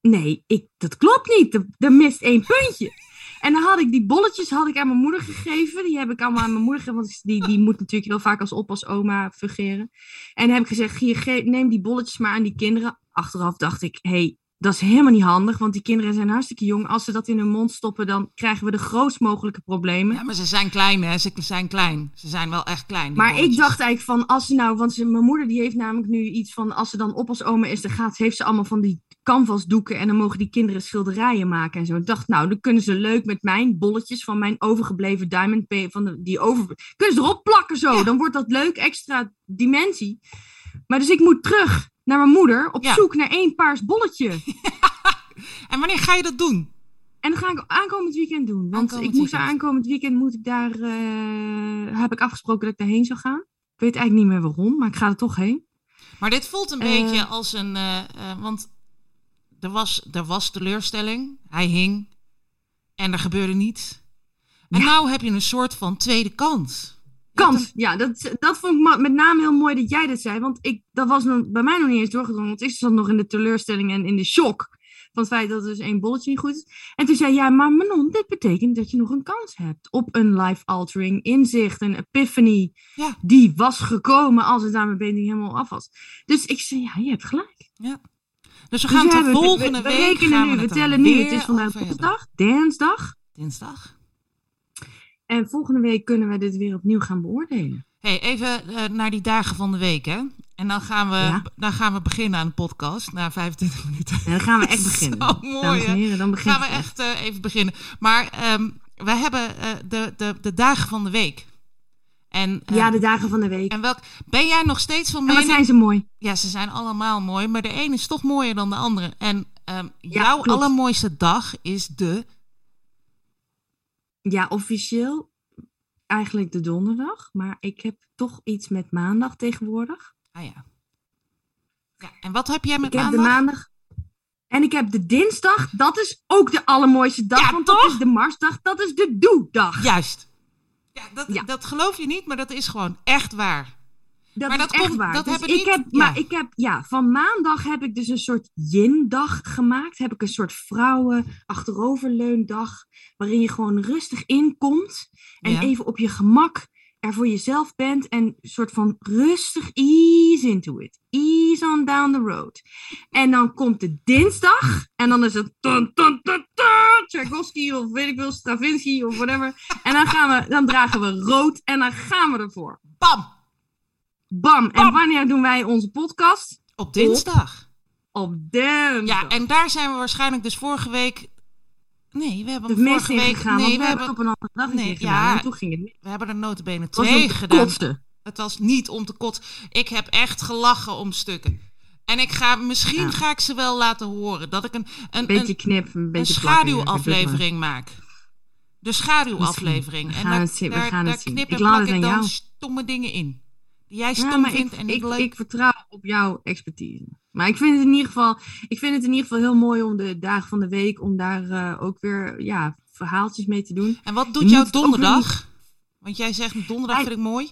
Nee, ik, dat klopt niet. Er, er mist één puntje. En dan had ik die bolletjes had ik aan mijn moeder gegeven. Die heb ik allemaal aan mijn moeder gegeven, want die, die moet natuurlijk heel vaak als oppas oma fungeren. En dan heb ik gezegd, hier, neem die bolletjes maar aan die kinderen. Achteraf dacht ik, hé, hey, dat is helemaal niet handig, want die kinderen zijn hartstikke jong. Als ze dat in hun mond stoppen, dan krijgen we de grootst mogelijke problemen. Ja, maar ze zijn klein, hè? Ze zijn klein. Ze zijn wel echt klein. Maar ik dacht eigenlijk van, als ze nou, want ze, mijn moeder die heeft namelijk nu iets van, als ze dan op als oma is, dan gaat, heeft ze allemaal van die canvasdoeken en dan mogen die kinderen schilderijen maken en zo. Ik dacht, nou, dan kunnen ze leuk met mijn bolletjes van mijn overgebleven diamond pay, van de, die over, kunnen ze erop plakken zo. Dan wordt dat leuk, extra dimensie. Maar dus ik moet terug naar mijn moeder op zoek naar één paars bolletje. en wanneer ga je dat doen? En dat ga ik aankomend weekend doen. Want ik moet daar aankomend weekend moet ik daar. Uh, heb ik afgesproken dat ik daarheen zou gaan. Ik weet eigenlijk niet meer waarom, maar ik ga er toch heen. Maar dit voelt een beetje eh. als een. Uh, want er was, er was teleurstelling. Hij hing. En er gebeurde niets. En ja. nou heb je een soort van tweede kans. Kans, ja, dat, dat vond ik met name heel mooi dat jij dat zei. Want ik, dat was nog, bij mij nog niet eens doorgedrongen. Want ik zat nog in de teleurstelling en in de shock van het feit dat er dus één bolletje niet goed is. En toen zei jij, ja, maar Manon, dit betekent dat je nog een kans hebt op een life-altering inzicht, een epiphany, ja. die was gekomen als het daarmee helemaal af was. Dus ik zei, ja, je hebt gelijk. Ja. Dus we gaan dus de volgende we, we, week. Gaan nu, we, tellen nu. Het is vandaag woensdag, dinsdag. Dinsdag. En volgende week kunnen we dit weer opnieuw gaan beoordelen. Hey, even uh, naar die dagen van de week, hè? En dan gaan we, ja. dan gaan we beginnen aan de podcast na 25 minuten. En dan gaan we echt beginnen. Zo mooi, heren, dan gaan we echt uh, even beginnen. Maar um, wij hebben uh, de, de, de dagen van de week. En, ja, de dagen van de week. En welk, ben jij nog steeds van mening... En wat zijn ze mooi? Ja, ze zijn allemaal mooi, maar de ene is toch mooier dan de andere. En um, ja, jouw klopt. allermooiste dag is de... Ja, officieel eigenlijk de donderdag, maar ik heb toch iets met maandag tegenwoordig. Ah ja. ja en wat heb jij met ik maandag? Heb de maandag? En ik heb de dinsdag, dat is ook de allermooiste dag, ja, want toch? dat is de Marsdag, dat is de doe-dag. Juist. Ja dat, ja. dat geloof je niet, maar dat is gewoon echt waar. Dat maar is dat echt komt, waar. Dat dus heb ik niet, heb, ja. Maar ik heb, ja, van maandag heb ik dus een soort yin-dag gemaakt. Heb ik een soort vrouwen achteroverleundag. Waarin je gewoon rustig inkomt. En Ja. even op je gemak er voor jezelf bent. En een soort van rustig ease into it. Ease on down the road. En dan komt de dinsdag. En dan is het... Tchaikovsky of weet ik veel, Stravinsky of whatever. En dan, gaan we, dan dragen we rood. En dan gaan we ervoor. Bam! Bam. En wanneer doen wij onze podcast? Op dinsdag. Op dinsdag. Ja, en daar zijn we waarschijnlijk dus vorige week... Nee, we hebben hem vorige week... ingegaan, nee, we we hebben op een andere dag Nee, gedaan. ja. En toen ging het we hebben er notabene twee gedaan. kotsen. Het was niet om te kotsen. Ik heb echt gelachen om stukken. En ik ga, misschien Ja. ga ik ze wel laten horen. Dat ik een, een, Een beetje knip, een een beetje plakken, ja, schaduwaflevering maak. De schaduwaflevering. En We gaan daar, het zien, daar, daar het zien. knip Ik en laat plak ik dan jou. stomme dingen in. Die jij Ja, stom maar vindt ik, en ik, ik, leuk. ik vertrouw op jouw expertise. Maar ik vind het in ieder geval, ik vind het in ieder geval heel mooi om de dagen van de week, om daar eh, ook weer ja, verhaaltjes mee te doen. En wat doet jouw donderdag? Want jij zegt donderdag vind ik mooi.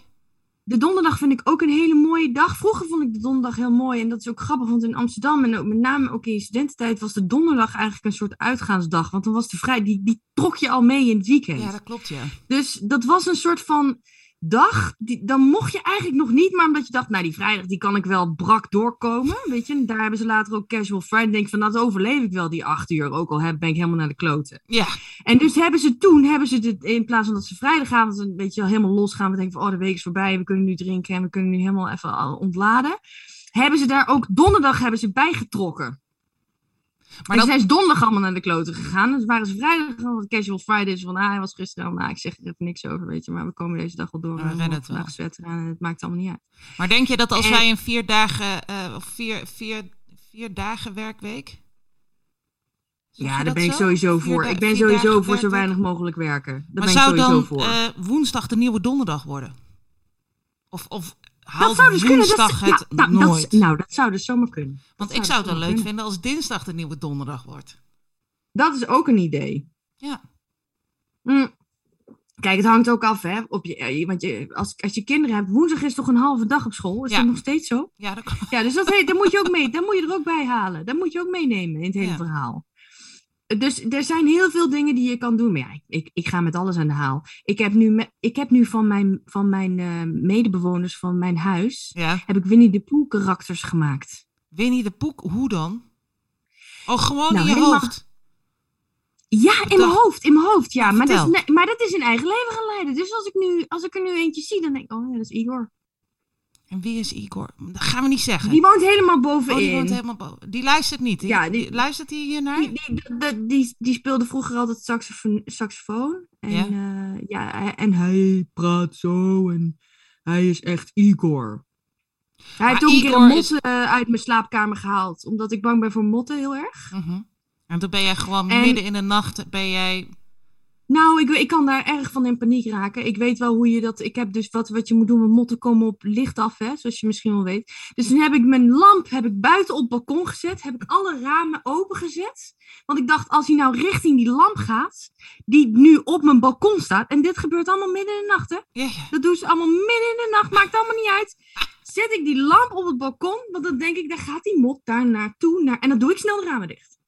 De donderdag vind ik ook een hele mooie dag. Vroeger vond ik de donderdag heel mooi. En dat is ook grappig, want in Amsterdam en ook met name ook in je studententijd was de donderdag eigenlijk een soort uitgaansdag. Want dan was de vrij, die, die trok je al mee in het weekend. Ja, dat klopt ja. Dus dat was een soort van dag. Die, dan mocht je eigenlijk nog niet, maar omdat je dacht, nou die vrijdag die kan ik wel brak doorkomen. Weet je, en daar hebben ze later ook Casual Friday. Denk van, dat overleef ik wel die acht uur. Ook al heb, ben ik helemaal naar de kloten. Ja, En dus hebben ze toen, hebben ze dit, in plaats van dat ze vrijdagavond een beetje helemaal los gaan. We denken van, oh de week is voorbij, we kunnen nu drinken en we kunnen nu helemaal even ontladen. Hebben ze daar ook donderdag hebben ze bijgetrokken. Maar dat, toen zijn ze donderdag allemaal naar de kloten gegaan. Dus waren ze vrijdag gewoon casual Fridays van, ah, hij was gisteren al, nou, ik zeg er even niks over, weet je, maar we komen deze dag wel door. We en redden het wel. en het maakt allemaal niet uit. maar denk je dat als En- wij een vier dagen, eh, of vier, vier, vier dagen werkweek? Ja, daar ben ik sowieso voor. Ik ben sowieso voor zo weinig mogelijk werken. Daar Maar ben ik sowieso dan voor. eh, woensdag de nieuwe donderdag worden? Of, of dat zou dus kunnen. Dat, het ja, nou, nooit? Dat, nou, dat zou dus zomaar kunnen. Want ik zou het wel leuk kunnen. vinden als dinsdag de nieuwe donderdag wordt. Dat is ook een idee. Ja. Mm. Kijk, het hangt ook af, hè? Op je, eh, want je, als, als je kinderen hebt, woensdag is toch een halve dag op school? Is Ja. dat nog steeds zo? Ja, dat klopt. Ja, dus dat, dat moet je ook mee, dat moet je er ook bij halen. Dat moet je ook meenemen in het hele Ja. verhaal. Dus er zijn heel veel dingen die je kan doen. Maar ja, ik- ik, ga met alles aan de haal. Ik heb nu, me- ik heb nu van mijn, van mijn eh, medebewoners van mijn huis, Ja. heb ik Winnie de Pooh karakters gemaakt. Winnie de Poek, hoe dan? Oh, gewoon Nou, in je hoofd. Ja, in mijn hoofd, in mijn hoofd, ja. Maar, dat is, maar dat is een eigen leven gaan leiden. Dus als ik, nu, als ik er nu eentje zie, dan denk ik, oh ja, dat is Igor. En wie is Igor? Dat gaan we niet zeggen. Die woont helemaal oh, bovenin. die woont helemaal boven. Die luistert niet. Ja, Die, die- luistert hij hier naar? Die, die, die, die, speelde vroeger altijd saxofoon. saxofoon. En, Ja? ja? ja, hij- en hij praat zo en hij is echt Igor. Hij heeft ook een keer een mot is- eh, uit mijn slaapkamer gehaald, omdat ik bang ben voor motten heel erg. Mhm. En toen ben jij gewoon En- midden in de nacht, ben jij... Nou, ik, ik kan daar erg van in paniek raken. Ik weet wel hoe je dat. Ik heb dus wat, wat je moet doen met motten komen op licht af, hè, zoals je misschien wel weet. Dus toen heb ik mijn lamp heb ik buiten op het balkon gezet. Heb ik alle ramen opengezet. Want ik dacht, als hij nou richting die lamp gaat, die nu op mijn balkon staat. En dit gebeurt allemaal midden in de nacht, hè? Dat doen ze allemaal midden in de nacht, maakt allemaal niet uit. Zet ik die lamp op het balkon, want dan denk ik, daar gaat die mot daar naartoe. Naar... En dan doe ik snel de ramen dicht.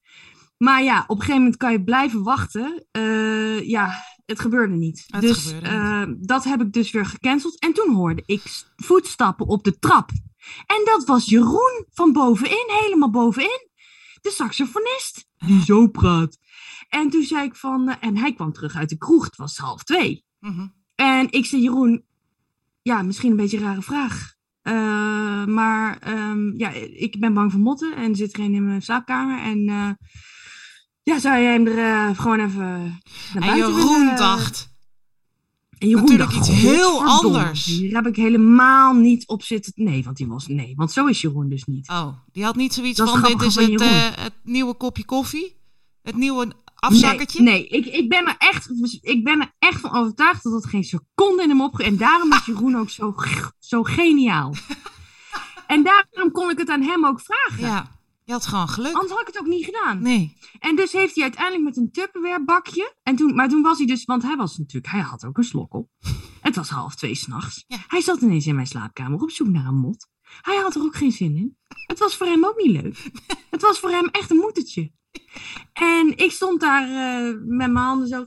Maar ja, op een gegeven moment kan je blijven wachten. Eh, ja, het gebeurde niet. Het dus gebeurde eh, dat heb ik dus weer gecanceld. En toen hoorde ik voetstappen op de trap. En dat was Jeroen van bovenin, helemaal bovenin. De saxofonist, die zo praat. En toen zei ik van, eh, en hij kwam terug uit de kroeg, het was half twee. Mhm. En ik zei, Jeroen, ja, misschien een beetje een rare vraag. Maar ehm, ja, ik ben bang voor motten en er zit er een in mijn slaapkamer. En ja, zou jij hem er eh, gewoon even naar En Jeroen willen- dacht, En Jeroen natuurlijk dacht, iets heel "Godverdomme, anders." Hier heb ik helemaal niet op zitten. Nee, want die was nee, want zo is Jeroen dus niet. oh, die had niet zoiets Dat van, dit is van het, eh, het nieuwe kopje koffie? Het nieuwe afzakkertje? Nee, nee ik, ik, ben er echt, ik ben er echt van overtuigd dat het geen seconde in hem opge... En daarom is Jeroen ook zo, zo geniaal. En daarom kon ik het aan hem ook vragen. Ja, je had gewoon geluk. Anders had ik het ook niet gedaan. Nee. En dus heeft hij uiteindelijk met een Tupperware bakje. En toen, maar toen was hij dus, want hij was natuurlijk, hij had ook een slok op. Het was half twee s'nachts. Ja. Hij zat ineens in mijn slaapkamer op zoek naar een mot. Hij had er ook geen zin in. Het was voor hem ook niet leuk. Het was voor hem echt een moedertje. En ik stond daar eh, met mijn handen zo.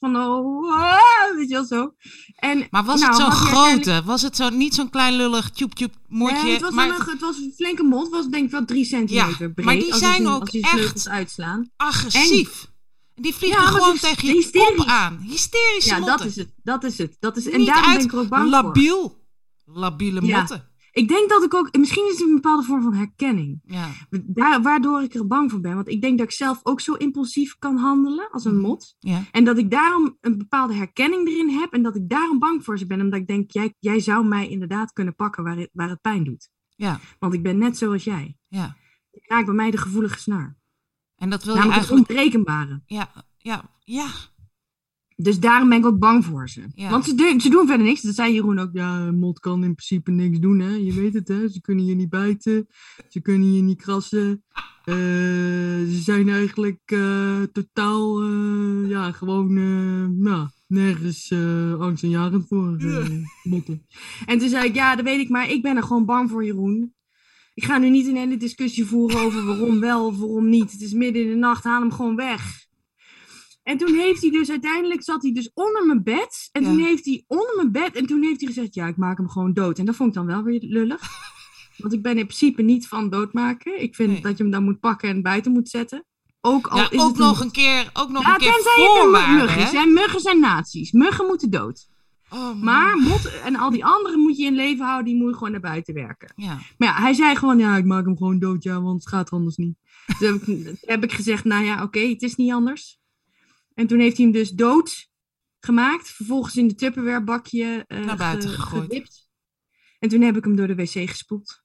Van oh, weet je wel zo. En, Maar was nou, het zo'n grote? Was het zo, niet zo'n klein lullig tjoep tjoep moordje? Nee, het was, maar een, het was een flinke mond. Het was denk ik wel drie centimeter breed. maar die zijn je, ook echt uitslaan. agressief. En die vliegen Ja, gewoon tegen je kop hysterisch. aan. Hysterische Ja, motten. dat is het. Dat is het. Dat is, en Niet daarom uit ben ik er ook bang voor. labiel. Labiele Ja. motten. Ik denk dat ik ook, misschien is het een bepaalde vorm van herkenning. Ja. Daar, waardoor ik er bang voor ben. Want ik denk dat ik zelf ook zo impulsief kan handelen als een Mhm. mot. ja. En dat ik daarom een bepaalde herkenning erin heb. En dat ik daarom bang voor ze ben. Omdat ik denk, jij, jij zou mij inderdaad kunnen pakken waar het, waar het pijn doet. Ja. Want ik ben net zoals jij. Ja. Ik raak bij mij de gevoelige snaar. En dat wil je Namelijk het eigenlijk... onberekenbare. Ja, ja, ja. Dus daarom ben ik ook bang voor ze. Ja. Want ze, doen- ze doen verder niks. Dat zei Jeroen ook. Ja, een mot kan in principe niks doen, hè. Je weet het, hè. Ze kunnen je niet bijten. Ze kunnen je niet krassen. Eh, ze zijn eigenlijk eh, totaal, eh, ja, gewoon, nou, nergens eh angstaanjagend voor, eh, motten. En toen zei ik, ja, dat weet ik, maar ik ben er gewoon bang voor, Jeroen. Ik ga nu niet een hele discussie voeren over waarom wel of waarom niet. Het is midden in de nacht, haal hem gewoon weg. En toen heeft hij dus uiteindelijk zat hij dus onder mijn bed. En Ja. toen heeft hij onder mijn bed. En toen heeft hij gezegd: Ja, ik maak hem gewoon dood. En dat vond ik dan wel weer lullig. Want ik ben in principe niet van doodmaken. Ik vind Nee. dat je hem dan moet pakken en buiten moet zetten. Ook al ja is ook het nog een keer, ook nog Ja, een keer voorwaarden, muggen hè. Muggen zijn nazi's. Muggen moeten dood. Oh. Maar mot en al die anderen moet je in leven houden. Die moet je gewoon naar buiten werken. Ja. Maar ja, hij zei gewoon, ja, ik maak hem gewoon dood, ja, want het gaat anders niet. Toen heb ik, toen heb ik gezegd, nou ja, oké, het is niet anders. En toen heeft hij hem dus dood gemaakt. Vervolgens in de Tupperware bakje eh, Naar buiten ge- gegooid. gewipt. En toen heb ik hem door de wc gespoeld.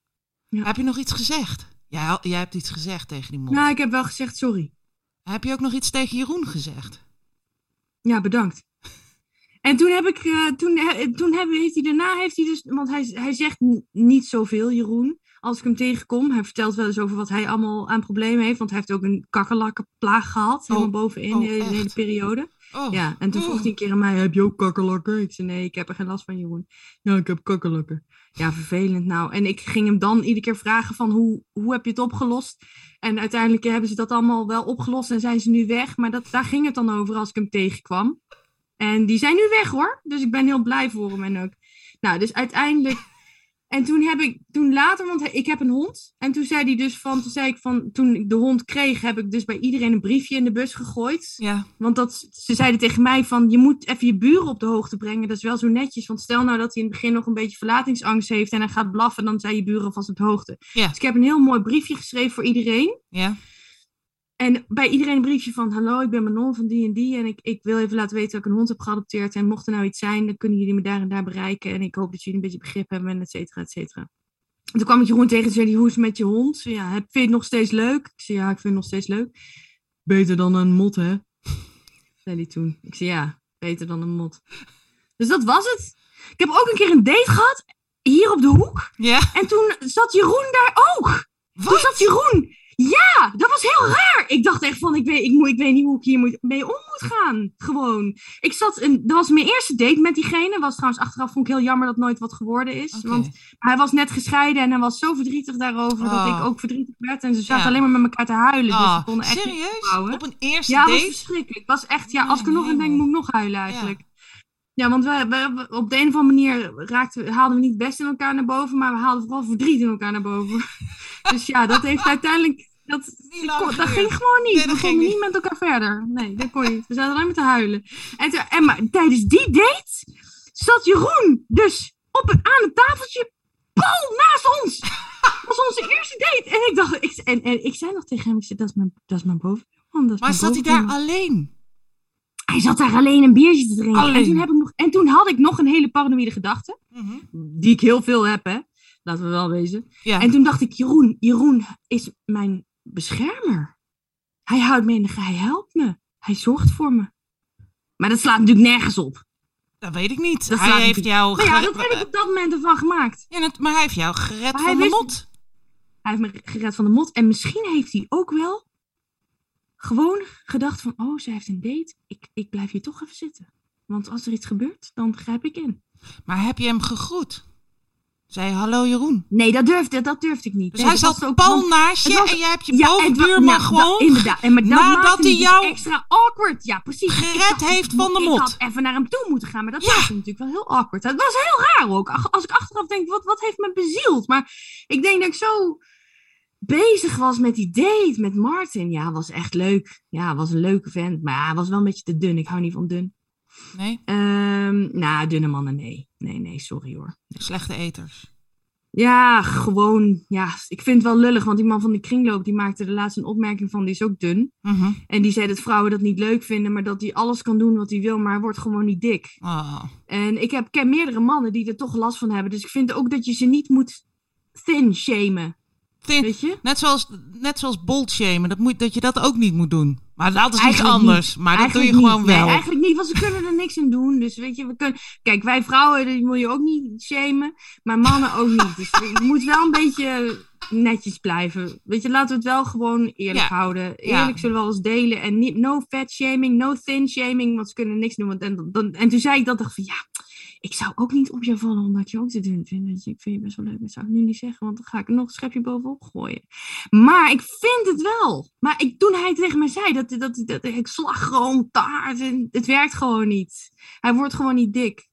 Ja. Heb je nog iets gezegd? Ja, jij hebt iets gezegd tegen die mond. Nou, ik heb wel gezegd, sorry. Heb je ook nog iets tegen Jeroen gezegd? Ja, bedankt. En toen heb ik, eh, toen, toen heb, heeft hij daarna, heeft hij dus, want hij, hij zegt niet zoveel, Jeroen, als ik hem tegenkom. Hij vertelt wel eens over wat hij allemaal aan problemen heeft, want hij heeft ook een kakkerlakkenplaag gehad, helemaal bovenin oh, de hele, periode. Oh. Ja, en toen vroeg hij een keer aan mij, heb je ook kakkerlakken? Ik zei, nee, ik heb er geen last van, Jeroen. Ja, ik heb kakkerlakken. Ja, vervelend nou. En ik ging hem dan iedere keer vragen van, hoe, hoe heb je het opgelost? En uiteindelijk hebben ze dat allemaal wel opgelost en zijn ze nu weg. Maar dat, daar ging het dan over als ik hem tegenkwam. En die zijn nu weg hoor. Dus ik ben heel blij voor hem en ook. Nou, dus uiteindelijk... En toen heb ik, toen later, want ik heb een hond. En toen zei hij dus van, toen zei ik van, toen ik de hond kreeg, heb ik dus bij iedereen een briefje in de bus gegooid. Ja. Want dat, ze zeiden tegen mij van, je moet even je buren op de hoogte brengen. Dat is wel zo netjes. Want stel nou dat hij in het begin nog een beetje verlatingsangst heeft en hij gaat blaffen, dan zijn je buren vast op de hoogte. Ja. Dus ik heb een heel mooi briefje geschreven voor iedereen. Ja. En bij iedereen een briefje van, hallo, ik ben Manon van die en die. En ik, ik wil even laten weten dat ik een hond heb geadopteerd. En mocht er nou iets zijn, dan kunnen jullie me daar en daar bereiken. En ik hoop dat jullie een beetje begrip hebben, en et cetera, et cetera. En toen kwam ik Jeroen tegen en zei hoe is het met je hond? Zei, Ja, vind je het nog steeds leuk? Ik zei, ja, ik vind het nog steeds leuk. Beter dan een mot, hè? Zei hij toen. Ik zei, ja, beter dan een mot. Dus dat was het. Ik heb ook een keer een date gehad, hier op de hoek. Ja. En toen zat Jeroen daar ook. Toen Wat? zat Jeroen. Ja, dat was heel raar. Ik dacht echt van, ik weet, ik moet, ik weet niet hoe ik hier moet, mee om moet gaan. Gewoon. Ik zat, een, dat was mijn eerste date met diegene. Was trouwens achteraf, vond ik heel jammer dat nooit wat geworden is. Want hij was net gescheiden en hij was zo verdrietig daarover dat Oh. ik ook verdrietig werd. En ze zaten Ja. alleen maar met elkaar te huilen. Dus konden echt serieus? Op een eerste Ja, het was date? verschrikkelijk. Het was echt, ja, Oh, als ik er nog aan denk, moet ik nog huilen eigenlijk. Ja, want we, op de een of andere manier raakten, haalden we niet het beste in elkaar naar boven, maar we haalden vooral verdriet in elkaar naar boven. dus ja, dat heeft uiteindelijk. Dat, Niet kon- ging gewoon niet. Nee, dat we ging konden niet. met elkaar verder. Nee, dat kon niet. We zaten alleen maar te huilen. En, en maar, tijdens die date zat Jeroen dus op aan een tafeltje pal naast ons. Dat was onze eerste date. En ik dacht, ik, en, en ik zei nog tegen hem, ik zei, dat is mijn, dat is mijn bovenbuurman. dat is Maar mijn zat hij daar bovenbuurman." alleen? Hij zat daar alleen een biertje te drinken. En toen, heb ik nog, en toen had ik nog een hele paranoïde gedachte. Mhm. Die ik heel veel heb, hè. Laten we wel wezen. Ja. En toen dacht ik, Jeroen, Jeroen is mijn beschermer. Hij houdt me in de hij helpt me. Hij zorgt voor me. Maar dat slaat natuurlijk nergens op. Dat weet ik niet. Dat hij heeft jou... Maar ja, dat heb ik op dat moment ervan gemaakt. Ja, dat- maar hij heeft jou gered Maar van de wist- mot. Hij heeft me gered van de mot. En misschien heeft hij ook wel gewoon gedacht van... Oh, zij heeft een date. Ik, ik blijf hier toch even zitten. Want als er iets gebeurt, dan grijp ik in. Maar heb je hem gegroet? Zei hallo Jeroen. Nee, dat durfde, dat durfde ik niet. Dus Nee, hij zat ook- pal naast je was- en jij hebt je Ja, en bovenbuurman nou, gewoon inderdaad. En maar dat nadat hij dus jou extra awkward. Ja, precies. gered heeft van de mot. Ik had even naar hem toe moeten gaan, maar dat Ja. was natuurlijk wel heel awkward. Het was heel raar ook. Als ik achteraf denk, wat, wat heeft me bezield? Maar ik denk dat ik zo bezig was met die date met Martin. Ja, was echt leuk. Ja, was een leuke vent. Maar hij was wel een beetje te dun. Ik hou niet van dun. Nee, Ehm nou, dunne mannen, nee. Nee, nee, sorry hoor. slechte eters. Ja, gewoon, ja, ik vind het wel lullig, want die man van de kringloop, die maakte de laatste een opmerking van, die is ook dun. Mhm. En die zei dat vrouwen dat niet leuk vinden, maar dat hij alles kan doen wat hij wil, maar hij wordt gewoon niet dik. Oh. En ik heb, ken meerdere mannen die er toch last van hebben, dus ik vind ook dat je ze niet moet thin shamen, Thin- weet je? Net zoals, net zoals boldshamen, dat, moet, dat je dat ook niet moet doen. Maar dat is iets Eigenlijk anders. Maar dat doe je Eigenlijk gewoon niet. wel. Nee, eigenlijk niet, want ze kunnen er niks aan doen. Dus weet je, we kunnen... Kijk, wij vrouwen, die moet je ook niet shamen. Maar mannen ook niet. Dus je moet wel een beetje netjes blijven. Weet je, laten we het wel gewoon eerlijk Ja. houden. Ja. Eerlijk zullen we alles delen. En niet, no fat shaming, no thin shaming, want ze kunnen niks doen. Want, en, dan, en toen zei ik dat, dacht van ja, ik zou ook niet op je vallen omdat je ook te dun vindt. Weet je, ik vind je best wel leuk, dat zou ik nu niet zeggen, want dan ga ik nog een schepje bovenop gooien. Maar ik vind het wel. Maar ik, toen hij tegen mij zei dat, dat, dat, ik slag gewoon te hard en het werkt gewoon niet. Hij wordt gewoon niet dik.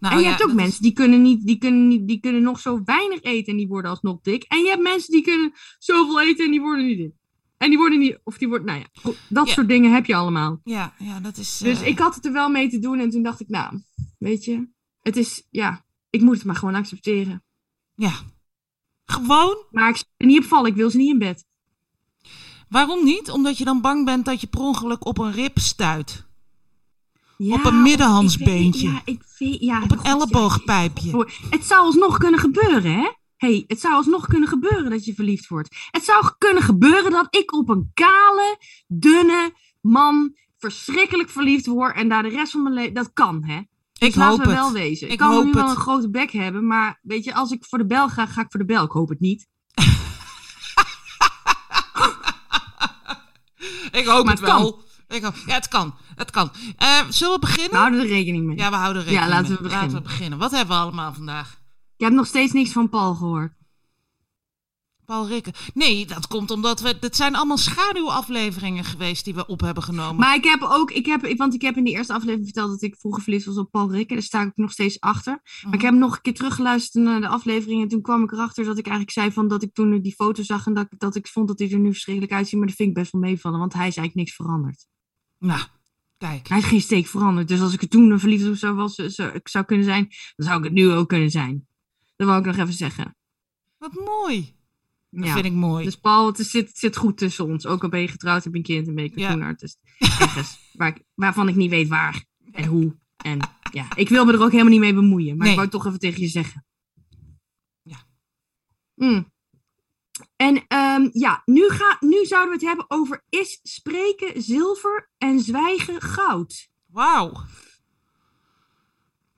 Nou, en je ja, hebt ook is- mensen die kunnen, niet, die, kunnen niet, die kunnen nog zo weinig eten en die worden alsnog dik. En je hebt mensen die kunnen zoveel eten en die worden niet dik. En die worden niet, of die worden, nou ja, dat Ja. soort dingen heb je allemaal. Ja, ja, dat is... Dus eh, ik had het er wel mee te doen en toen dacht ik, nou, weet je, het is, ja, ik moet het maar gewoon accepteren. Ja. Gewoon? Maar ik zal er niet op ik wil ze niet in bed. Waarom niet? Omdat je dan bang bent dat je per ongeluk op een rib stuit. Ja, Op een middenhandsbeentje. ik weet- Ja, ik weet, ja, Op een God, elleboogpijpje. Het zou alsnog kunnen gebeuren, hè? hey, het zou alsnog kunnen gebeuren dat je verliefd wordt. Het zou kunnen gebeuren dat ik op een kale, dunne man verschrikkelijk verliefd word en daar de rest van mijn leven... Dat kan, hè? Ik we het. wel wezen. Ik, Ik kan hoop nu wel het. een grote bek hebben, maar weet je, als ik voor de bel ga, ga ik voor de bel. Ik hoop het niet. Ik hoop Maar het wel. Ik. Ja, het kan. Het kan. Eh, zullen we beginnen? We houden er rekening mee. Ja, we houden er rekening Ja, laten we mee. beginnen. Laten we beginnen. Wat hebben we allemaal vandaag? Ik heb nog steeds niks van Paul gehoord. Paul Rikke. Nee, dat komt omdat we. Het zijn allemaal schaduwafleveringen geweest die we op hebben genomen. Maar ik heb ook, ik heb, want ik heb in die eerste aflevering verteld dat ik vroeger verliefd was op Paul Rikke. Daar sta ik nog steeds achter. Maar ik heb nog een keer teruggeluisterd naar de aflevering. En toen kwam ik erachter dat ik eigenlijk zei van dat ik toen die foto zag. En dat, dat ik vond dat hij er nu verschrikkelijk uitziet. Maar dat vind ik best wel meevallen. Want hij is eigenlijk niks veranderd. Nou, kijk. Hij is geen steek veranderd. Dus als ik er toen een verliefd op zou, was, zou, ik zou kunnen zijn, dan zou ik het nu ook kunnen zijn. Dat wou ik nog even zeggen. Wat mooi. Dat Ja. vind ik mooi. Dus Paul, het, is- zit, het zit goed tussen ons. Ook al ben je getrouwd, heb je een kind en ben je Ja. cartoonartist. Ergens. Waar ik, waarvan ik niet weet waar en hoe. En ja, ik wil me er ook helemaal niet mee bemoeien. Maar Nee. ik wou het toch even tegen je zeggen. Ja. Mm. En ehm, ja, nu, ga, nu zouden we het hebben over is spreken zilver en zwijgen goud. Wauw.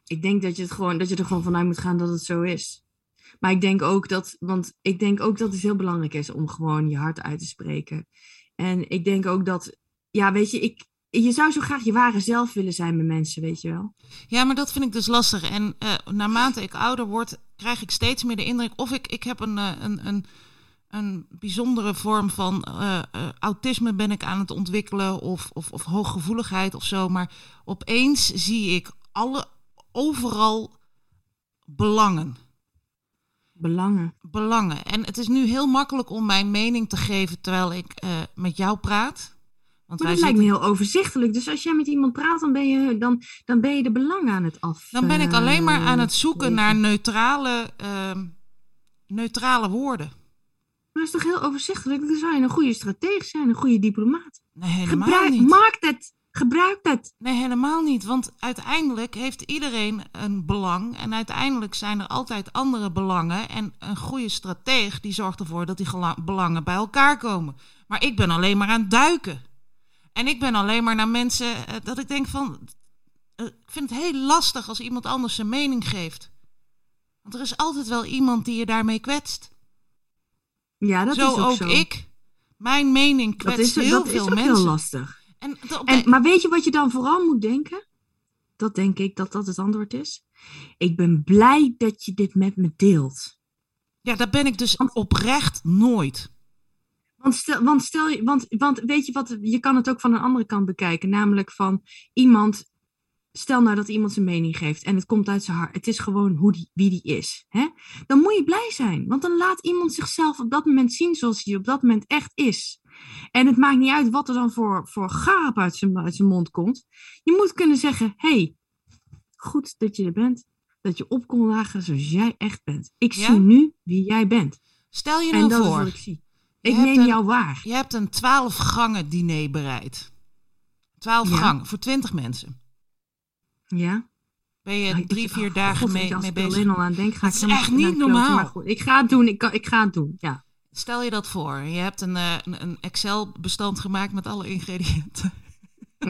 Ik denk dat je, het gewoon, dat je er gewoon vanuit moet gaan dat het zo is. Maar ik denk ook dat, want ik denk ook dat het heel belangrijk is om gewoon je hart uit te spreken. En ik denk ook dat, ja, weet je, ik, je zou zo graag je ware zelf willen zijn met mensen, weet je wel. Ja, maar dat vind ik dus lastig. En eh, naarmate ik ouder word, krijg ik steeds meer de indruk. Of ik, ik heb een, eh, een, een, een bijzondere vorm van eh, autisme ben ik aan het ontwikkelen. Of, of, of hooggevoeligheid of zo. Maar opeens zie ik alle, overal belangen. Belangen. belangen. En het is nu heel makkelijk om mijn mening te geven terwijl ik eh, met jou praat. Want Maar wij dat lijkt me heel overzichtelijk. Dus als jij met iemand praat, dan ben je, dan, dan ben je de belangen aan het af. Dan ben ik alleen maar aan het eh, zoeken naar neutrale, ehm, neutrale woorden. Maar dat is toch heel overzichtelijk? Dan zou je een goede strateeg zijn, een goede diplomaat. Nee, helemaal Gebruik, niet. maak het. Gebruik het. Nee, helemaal niet. Want uiteindelijk heeft iedereen een belang. En uiteindelijk zijn er altijd andere belangen. En een goede strateeg die zorgt ervoor dat die belangen bij elkaar komen. Maar ik ben alleen maar aan het duiken. En ik ben alleen maar naar mensen eh, dat ik denk van. eh, ik vind het heel lastig als iemand anders zijn mening geeft. Want er is altijd wel iemand die je daarmee kwetst. Ja, dat zo is ook, ook zo. ik. Mijn mening Dat kwetst is, heel dat veel is ook mensen. heel lastig. En, maar weet je wat je dan vooral moet denken? Dat denk ik dat dat het antwoord is. Ik ben blij dat je dit met me deelt. ja, daar ben ik dus Want- oprecht nooit. Want stel, want stel je, want, want weet je wat, je kan het ook van een andere kant bekijken. Namelijk van iemand, stel nou dat iemand zijn mening geeft en het komt uit zijn hart. Het is gewoon hoe die, wie die is. Hè? Dan moet je blij zijn. Want dan laat iemand zichzelf op dat moment zien zoals hij op dat moment echt is. En het maakt niet uit wat er dan voor, voor garp uit zijn, uit zijn mond komt. Je moet kunnen zeggen, hey, goed dat je er bent. Dat je op kon dagen zoals jij echt bent. Ik Ja? zie nu wie jij bent. Stel je En nou dat is voor, wat ik zie. Ik neem een- jou waar. je hebt een 12 gangen diner bereid. 12 Ja. gangen voor 20 mensen. Ja. Ben je ik- drie, vier oh, dagen God, mee, als mee ik er bezig. alleen al aan denk, ga Dat ik is echt niet kloten. normaal. Maar goed, ik ga het doen. Ik, ik ga het doen. Ja. Stel je dat voor. Je hebt een, eh, een, Excel-bestand gemaakt met alle ingrediënten.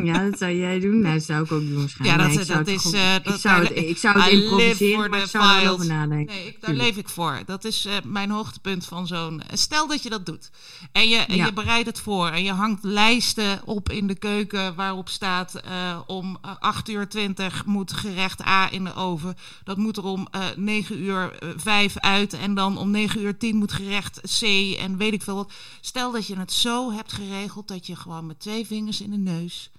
Ja, dat zou jij doen. Nou, dat zou ik ook doen waarschijnlijk. Ja, dat- Nee, ik zou dat het is, eh, ik dat- zou het, ik zou het I improviseren, maar ik zou er wel over nadenken. Nee, ik, daar Tuurlijk. leef ik voor. Dat is eh, mijn hoogtepunt van zo'n. Stel dat je dat doet. En je, en Ja. je bereidt het voor. En je hangt lijsten op in de keuken waarop staat eh, om eh, 8 uur 20 moet gerecht A in de oven. Dat moet er om eh 9 uur eh, 5 uit. En dan om 9 uur 10 moet gerecht C en weet ik veel wat. Stel dat je het zo hebt geregeld dat je gewoon met twee vingers in de neus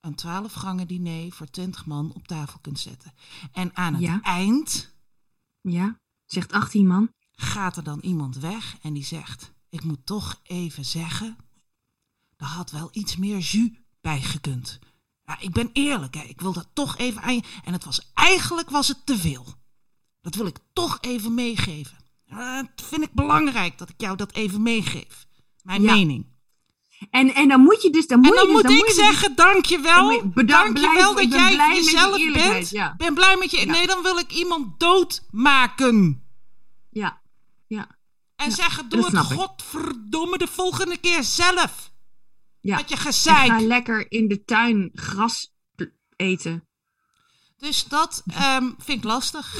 een 12 gangen diner voor 20 man op tafel kunt zetten. En aan het Ja. eind Ja, zegt 18 man. gaat er dan iemand weg en die zegt: Ik moet toch even zeggen, er had wel iets meer jus bij gekund. Ja, ik ben eerlijk, hè. ik wil dat toch even aan je. En het was eigenlijk was het te veel. Dat wil ik toch even meegeven. Dat vind ik belangrijk dat ik jou dat even meegeef. Mijn Ja. mening. En, en dan moet je dus... Dan moet En dan je moet dus, ik moet dus- zeggen, dankjewel. Dan moet je- bedankt, dankjewel ik dat jij je jezelf bent. ja. ben blij met je. Ja. Nee, dan wil ik iemand doodmaken. Ja, ja, En Ja, zeggen, dat doe het ik. godverdomme de volgende keer zelf. ja. Met je gezeik. ga lekker in de tuin gras eten. Dus dat ehm, vind ik lastig.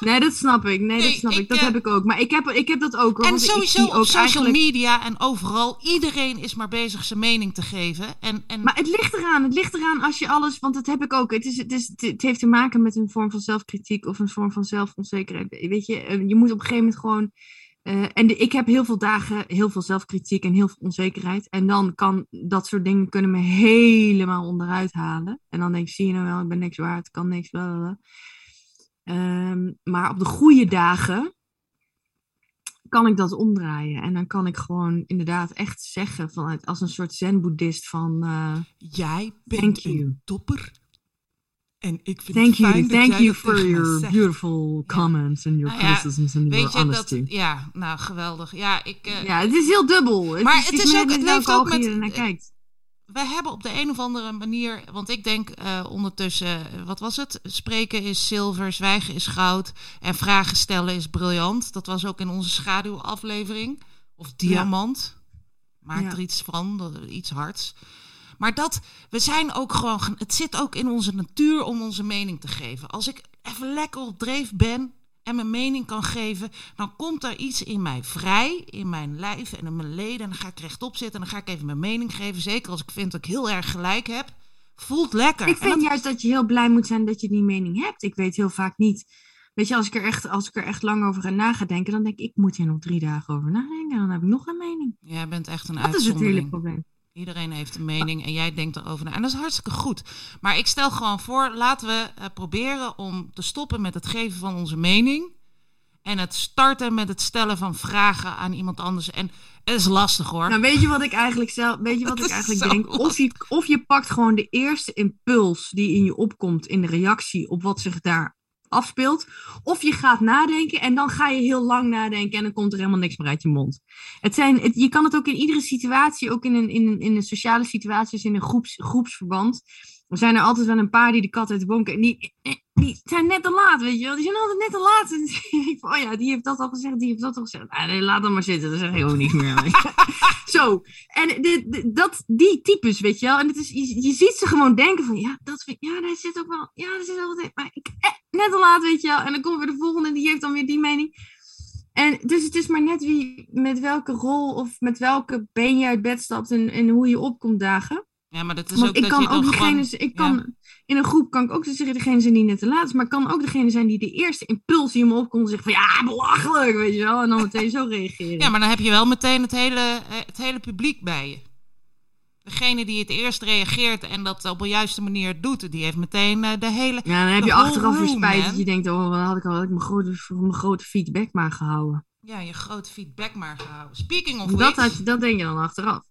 Nee, dat snap ik. Nee, dat snap ik. ik, Dat eh, heb ik ook. Maar ik heb, ik heb dat ook. Hoor, En sowieso op social eigenlijk... media en overal. Iedereen is maar bezig zijn mening te geven. En, en Maar het ligt eraan. Het ligt eraan als je alles... Want dat heb ik ook. Het, is, het, is, het heeft te maken met een vorm van zelfkritiek of een vorm van zelfonzekerheid. Weet je, eh, je moet op een gegeven moment gewoon... eh, en de- ik heb heel veel dagen heel veel zelfkritiek en heel veel onzekerheid. En dan kan dat soort dingen kunnen me helemaal onderuit halen. En dan denk ik, zie je nou wel, ik ben niks waard, kan niks, bla Ehm, maar op de goede dagen kan ik dat omdraaien. En dan kan ik gewoon inderdaad echt zeggen, vanuit, als een soort zen-boeddhist van... eh, jij bent you. een topper. En ik vind Thank het fijn you, dat thank jij you for your zegt. beautiful comments and your Nou ja, criticisms and Weet your je, dat, honesty. ja, nou geweldig. Ja, ik, eh, Ja, het is heel dubbel. Het Maar is, het het is is ook- het leeft ook met- je ernaar kijkt. Wij hebben op de een of andere manier, want ik denk eh, ondertussen, eh, wat was het? Spreken is zilver, zwijgen is goud en vragen stellen is briljant. Dat was ook in onze schaduwaflevering. Of diamant. Maak Ja. er iets van, iets hards. Maar dat, we zijn ook gewoon, het zit ook in onze natuur om onze mening te geven. Als ik even lekker op dreef ben en mijn mening kan geven, dan komt er iets in mij vrij, in mijn lijf en in mijn leden. En dan ga ik rechtop zitten en dan ga ik even mijn mening geven. Zeker als ik vind dat ik heel erg gelijk heb. Voelt lekker. Ik vind dat- juist dat je heel blij moet zijn dat je die mening hebt. Ik weet heel vaak niet. Weet je, als ik er echt, als ik er echt lang over ga na ga denken, dan denk ik, ik moet hier nog drie dagen over nadenken. En dan heb ik nog een mening. Jij bent echt een Dat is het hele uitzondering. probleem. Iedereen heeft een mening en jij denkt erover na. En dat is hartstikke goed. Maar ik stel gewoon voor, laten we eh, proberen om te stoppen met het geven van onze mening. En het starten met het stellen van vragen aan iemand anders. En het is lastig hoor. Nou, weet je wat ik eigenlijk zelf, weet je wat Dat ik eigenlijk denk? Of je, of je pakt gewoon de eerste impuls die in je opkomt in de reactie op wat zich daar afspeelt. Of je gaat nadenken en dan ga je heel lang nadenken en dan komt er helemaal niks meer uit je mond. Het zijn, je kan het ook in iedere situatie, ook in een, in, in een sociale situatie, dus in een groeps, groepsverband. Er zijn er altijd wel een paar die de kat uit de boom kijken. Die, die zijn net te laat, weet je wel. Die zijn altijd net te laat. En ik van, oh ja, die heeft dat al gezegd, die heeft dat al gezegd. Ah, laat dan maar zitten, dan zeg ik ook niks meer. Zo, en de, dat, die types, weet je wel. En het is, je, ziet ze gewoon denken van, ja, dat vind, ja, daar zit ook wel, ja, daar zit wel wat in. Maar ik, eh, net te laat, weet je wel. En dan komt weer de volgende en die heeft dan weer die mening. En dus het is maar net wie, met welke rol of met welke been je uit bed stapt en, en hoe je opkomt dagen. Ja, maar dat is Want ook ik dat kan je dan ook degene, gewoon... ik kan, in een groep kan ik ook zeggen degene zijn die net te laat is, maar kan ook degene zijn die de eerste impuls die in me opkomt zegt van ja, belachelijk, weet je wel. En dan meteen zo reageren. Ja, maar dan heb je wel meteen het hele, eh, het hele publiek bij je. Degene die het eerst reageert en dat op de juiste manier doet, die heeft meteen eh, de hele... Ja, dan heb De je achteraf weer spijt dat je denkt, oh, wat had ik al had ik mijn grote, mijn grote feedback maar gehouden. Ja, je grote feedback maar gehouden. Speaking of Dat, which... had je, dat denk je dan achteraf.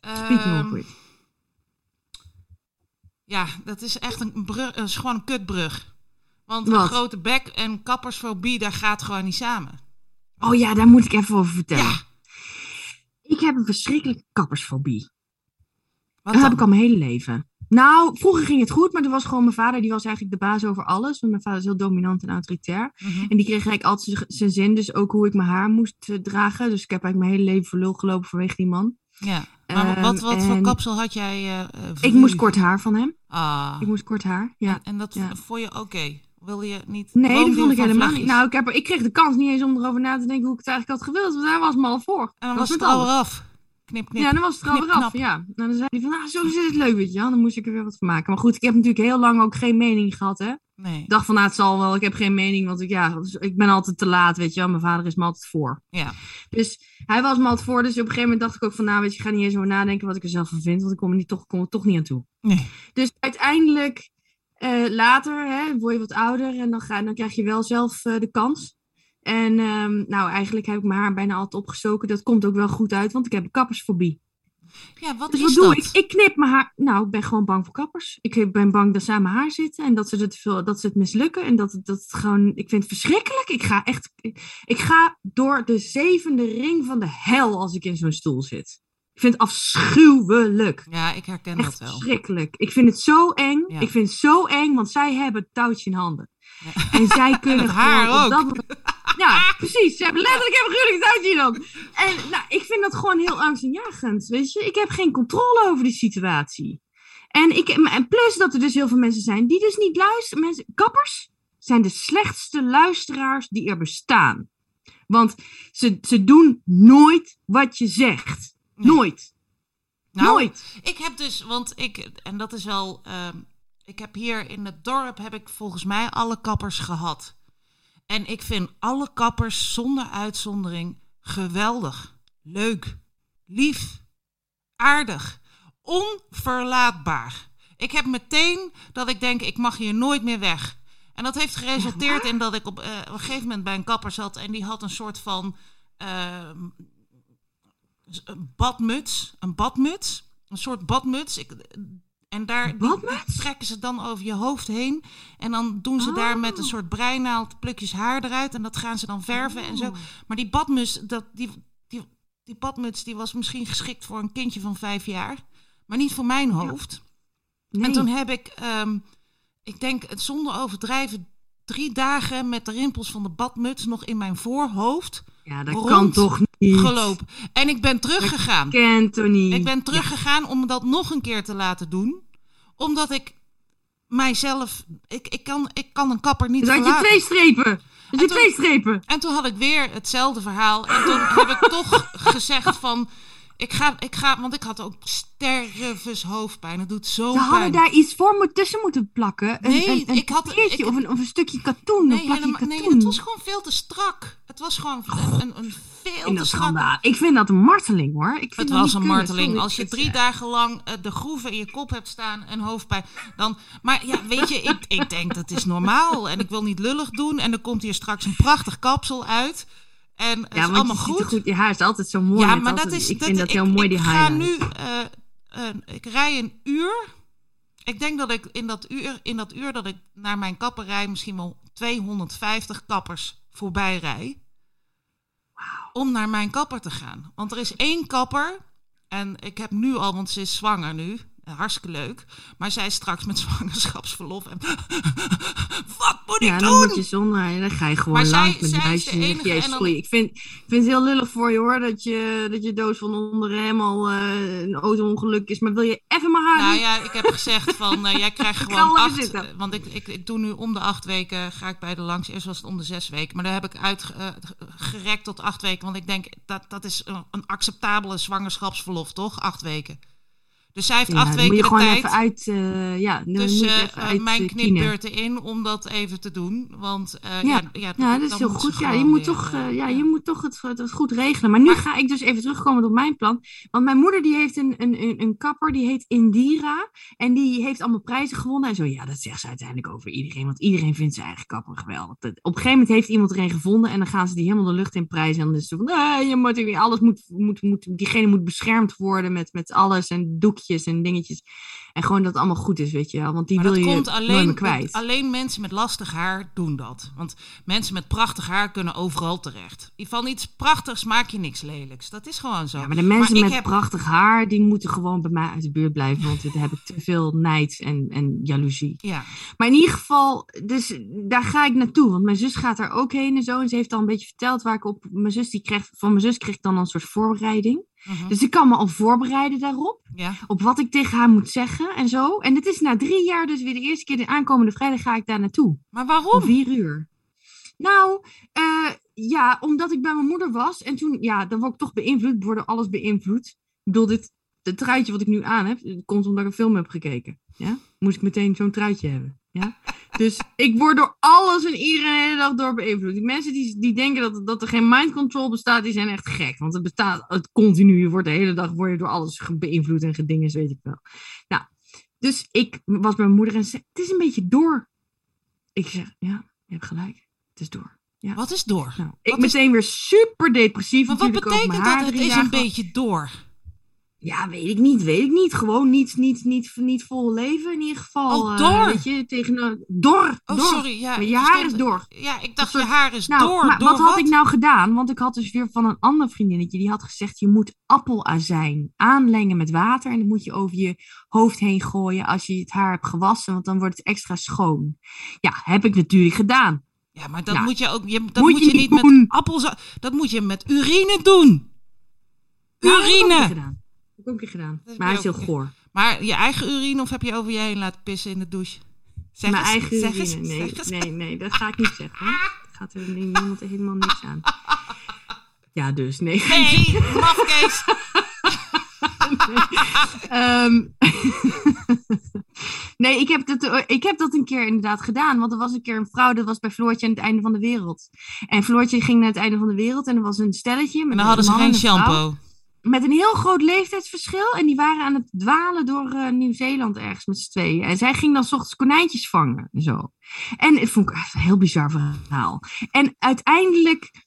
Speaking ehm, of which. Ja, dat is echt een brug, is gewoon een kutbrug. Want Wat? een grote bek en kappersfobie, daar gaat gewoon niet samen. Oh ja, daar moet ik even over vertellen. Ja, Ik heb een verschrikkelijke kappersfobie. wat Dat heb ik al mijn hele leven. Nou, vroeger ging het goed, maar er was gewoon mijn vader, die was eigenlijk de baas over alles. Want mijn vader is heel dominant en autoritair. Mhm. En die kreeg eigenlijk altijd zijn zin, dus ook hoe ik mijn haar moest eh, dragen. Dus ik heb eigenlijk mijn hele leven voor lul gelopen vanwege die man. Ja, maar Ehm, wat, wat voor kapsel had jij? eh, eh, Ik moest kort haar van hem. Ah, Ik moest kort haar, ja. en, en dat ja. vond je oké? Wil je niet... Nee, dat vond ik helemaal niet. Nou, ik, heb, ik kreeg de kans niet eens om erover na te denken hoe ik het eigenlijk had gewild. Want hij was me al voor. en dan dat was het alweer af. Knip, knip. Ja, dan was het er knip, alweer af. knap. Ja. Nou, dan zei hij van, nou, zo zit het leuk, weet je wel. Dan moest ik er weer wat van maken. Maar goed, ik heb natuurlijk heel lang ook geen mening gehad, hè. Nee. Ik dacht van, nou, het zal wel. Ik heb geen mening, want ik, ja, ik ben altijd te laat, weet je wel. Mijn vader is me altijd voor. Ja. Dus hij was me altijd voor. Dus op een gegeven moment dacht ik ook van, nou, weet je, ik ga niet eens over nadenken wat ik er zelf van vind. Want ik kom er, niet, toch, kom er toch niet aan toe. Nee. Dus uiteindelijk, eh, later, hè, word je wat ouder en dan, ga, dan krijg je wel zelf eh, de kans. En ehm, nou, eigenlijk heb ik mijn haar bijna altijd opgestoken. Dat komt ook wel goed uit, want ik heb een kappersfobie. Ja, wat Dus is wat doe dat? ik? Ik knip mijn haar. Nou, ik ben gewoon bang voor kappers. Ik ben bang dat ze aan mijn haar zitten en dat ze het, veel, dat ze het mislukken. En dat, het- dat het gewoon. Ik vind het verschrikkelijk. Ik ga echt. Ik ga door de zevende ring van de hel als ik in zo'n stoel zit. Ik vind het afschuwelijk. Ja, ik herken Echt dat wel. verschrikkelijk. Ik vind het zo eng. Ja. Ik vind het zo eng, want zij hebben het touwtje in handen. Ja. En zij kunnen haar op ook. dat Ja, precies. Ze hebben letterlijk hebben gruwelijk het handen. En nou, ik vind dat gewoon heel angstaanjagend. Weet je, ik heb geen controle over die situatie. En, ik, en plus dat er dus heel veel mensen zijn die dus niet luisteren. Mensen, kappers zijn de slechtste luisteraars die er bestaan. Want ze, ze doen nooit wat je zegt. Nee. Nooit. Nou, nooit. Ik heb dus, want ik, en dat is wel, ehm, ik heb hier in het dorp heb ik volgens mij alle kappers gehad. En ik vind alle kappers zonder uitzondering geweldig, leuk, lief, aardig, onverlaatbaar. Ik heb meteen dat ik denk, ik mag hier nooit meer weg. En dat heeft geresulteerd in dat ik op, eh, op een gegeven moment bij een kapper zat en die had een soort van ehm, een badmuts, een badmuts, een soort badmuts. Ik, en daar die trekken ze dan over je hoofd heen. En dan doen ze daar met een Oh. soort breinaald plukjes haar eruit. En dat gaan ze dan verven en zo. Maar die badmuts, dat, die, die, die badmuts, die was misschien geschikt voor een kindje van vijf jaar. Maar niet voor mijn hoofd. Nee. En toen heb ik, ehm, ik denk het zonder overdrijven, drie dagen met de rimpels van de badmuts nog in mijn voorhoofd ja, dat rond kan toch niet. gelopen. En ik ben teruggegaan. Kent toch niet. Ik ben teruggegaan om dat nog een keer te laten doen. Omdat ik mijzelf, ik, ik, kan, ik kan een kapper niet Dus had je twee strepen. Had je En toen- twee strepen. En toen had ik weer hetzelfde verhaal. En toen heb ik toch gezegd van... Ik ga, ik ga, want ik had ook stervens hoofdpijn. Het doet zo Ze hadden pijn. daar iets voor moet, tussen moeten plakken. Een, Nee, een, een ik had- ik- of, een, of een stukje katoen. Nee, een helemaal, nee, katoen. het was gewoon veel te strak. Het was gewoon een, een, een veel te strak. Ik vind dat een marteling hoor. Ik vind Het was een marteling. Als je drie dagen lang eh, de groeven in je kop hebt staan en hoofdpijn, dan. Maar ja, weet je, ik, ik denk dat is normaal. En ik wil niet lullig doen. En er komt hier straks een prachtig kapsel uit. En het Ja, is allemaal goed. goed. Je haar is altijd zo mooi. Ja, maar altijd- dat is. Ik dat, vind dat heel ik, mooi, ik die ga highlight. nu. eh, ik rij een uur. Ik denk dat ik in dat uur, in dat uur dat ik naar mijn kapperij misschien wel 250 kappers voorbij rij. Om naar mijn kapper te gaan. Want er is één kapper. En ik heb nu al, want ze is zwanger nu. Eh, Hartstikke leuk. Maar zij is straks met zwangerschapsverlof. En wat moet ik Ja, doen? dan moet je zonder. Dan ga je gewoon Maar zij- langs met zij is de enige je, en "Jezus, dan- sorry, ik vind, ik vind het heel lullig voor je hoor, dat je, dat je doos van onderen helemaal eh, een auto-ongeluk is. Maar wil je even maar haar Nou ja, ik heb gezegd van eh, jij krijgt gewoon acht. zitten. eh, Want ik, ik, ik doe nu om de acht weken ga ik bij de langs. Eerst was het om de zes weken. Maar daar heb ik uitgerekt tot acht weken. Want ik denk dat dat is een, een acceptabele zwangerschapsverlof, toch? Acht weken. Dus zij heeft Ja, acht dan weken moet je de gewoon tijd. even uit. eh, ja, dus moet je eh, even eh, uit mijn eh, knip kienen. beurt erin om dat even te doen. Want ja, Ja. ja, Ja, dat is heel goed. Ja, je moet toch, ja, je moet toch het, het goed regelen. Maar nu ga ik dus even terugkomen op mijn plan. Want mijn moeder die heeft een, een, een, een kapper, die heet Indira. En die heeft allemaal prijzen gewonnen en zo. Ja, dat zegt ze uiteindelijk over iedereen. Want iedereen vindt zijn eigen kapper geweldig. Dat- op een gegeven moment heeft iemand er een gevonden. En dan gaan ze die helemaal de lucht in prijzen. En dan is het van, nee, je moet, weer- alles moet, moet, moet, diegene moet beschermd worden met, met alles. En doekjes en dingetjes. En gewoon dat het allemaal goed is, weet je wel. Want die Maar wil dat je komt nooit alleen, meer kwijt. alleen mensen met lastig haar doen dat. Want mensen met prachtig haar kunnen overal terecht. Van iets prachtigs maak je niks lelijks. Dat is gewoon zo. Ja, maar de mensen met heb- prachtig haar, die moeten gewoon bij mij uit de buurt blijven. Want daar heb ik te veel nijd en, en jaloezie. Ja, Maar in ieder geval, dus daar ga ik naartoe. Want mijn zus gaat daar ook heen en zo. En ze heeft al een beetje verteld waar ik op... Mijn zus, die kreeg, van mijn zus kreeg ik dan een soort voorbereiding. Mhm, Dus ik kan me al voorbereiden daarop. ja. Op wat ik tegen haar moet zeggen en zo. En het is na drie jaar dus weer de eerste keer. De aankomende vrijdag ga ik daar naartoe. Maar Om waarom? vier uur. Nou, eh, ja, omdat ik bij mijn moeder was. En toen, ja, dan word ik toch beïnvloed. Worden alles beïnvloed. Ik bedoel, dit, dit truitje wat ik nu aan heb, het komt omdat ik een film heb gekeken. Ja? Moest ik meteen zo'n truitje hebben. Ja? Dus ik word door alles en iedereen de hele dag door beïnvloed. Die mensen die, die denken dat, dat er geen mind control bestaat, die zijn echt gek. Want het bestaat het continu. Je wordt de hele dag word je door alles beïnvloed en gedingen, weet ik wel. Nou, dus ik was bij mijn moeder en zei, het is een beetje door. Ik zeg, ja, je hebt gelijk. Het is door. Wat is door? Nou, ik Wat is- meteen weer super depressief. Maar wat betekent dat? Het is een beetje door. Ja, weet ik niet, weet ik niet. Gewoon niet, niet, niet, niet vol leven in ieder geval. Oh, eh, door. weet je, tegen, door, Oh, door. sorry. Ja, je haar is door. Ja, ik dacht Een je soort- haar is Nou, door. maar door wat had ik nou gedaan? Want ik had dus weer van een ander vriendinnetje, die had gezegd, je moet appelazijn aanlengen met water. En dat moet je over je hoofd heen gooien als je het haar hebt gewassen, want dan wordt het extra schoon. Ja, heb ik natuurlijk gedaan. Ja, maar dat Ja. moet je ook. Je, dat Moet moet, je niet doen. met appels. Dat moet je met urine doen. Keer Urine. gedaan. Heb ik ook gedaan. Maar hij is heel goor. Maar je eigen urine of heb je over je heen laten pissen in de douche? Zeg Mijn eens, eigen zeg urine. eens, nee, zeg nee, nee, dat ga ik niet zeggen. Dat gaat er niemand helemaal niks aan. Ja, dus nee. Nee, mafkees. Ehm, nee, ik heb, dat, ik heb dat een keer inderdaad gedaan. Want er was een keer een vrouw, dat was bij Floortje aan het einde van de wereld. En Floortje ging naar het einde van de wereld en er was een stelletje. Met En dan hadden ze geen en een vrouw. Met een heel groot leeftijdsverschil. En die waren aan het dwalen door eh, Nieuw-Zeeland ergens met z'n tweeën. En zij ging dan 's ochtends konijntjes vangen. En zo. En het vond ik echt een heel bizar verhaal. En uiteindelijk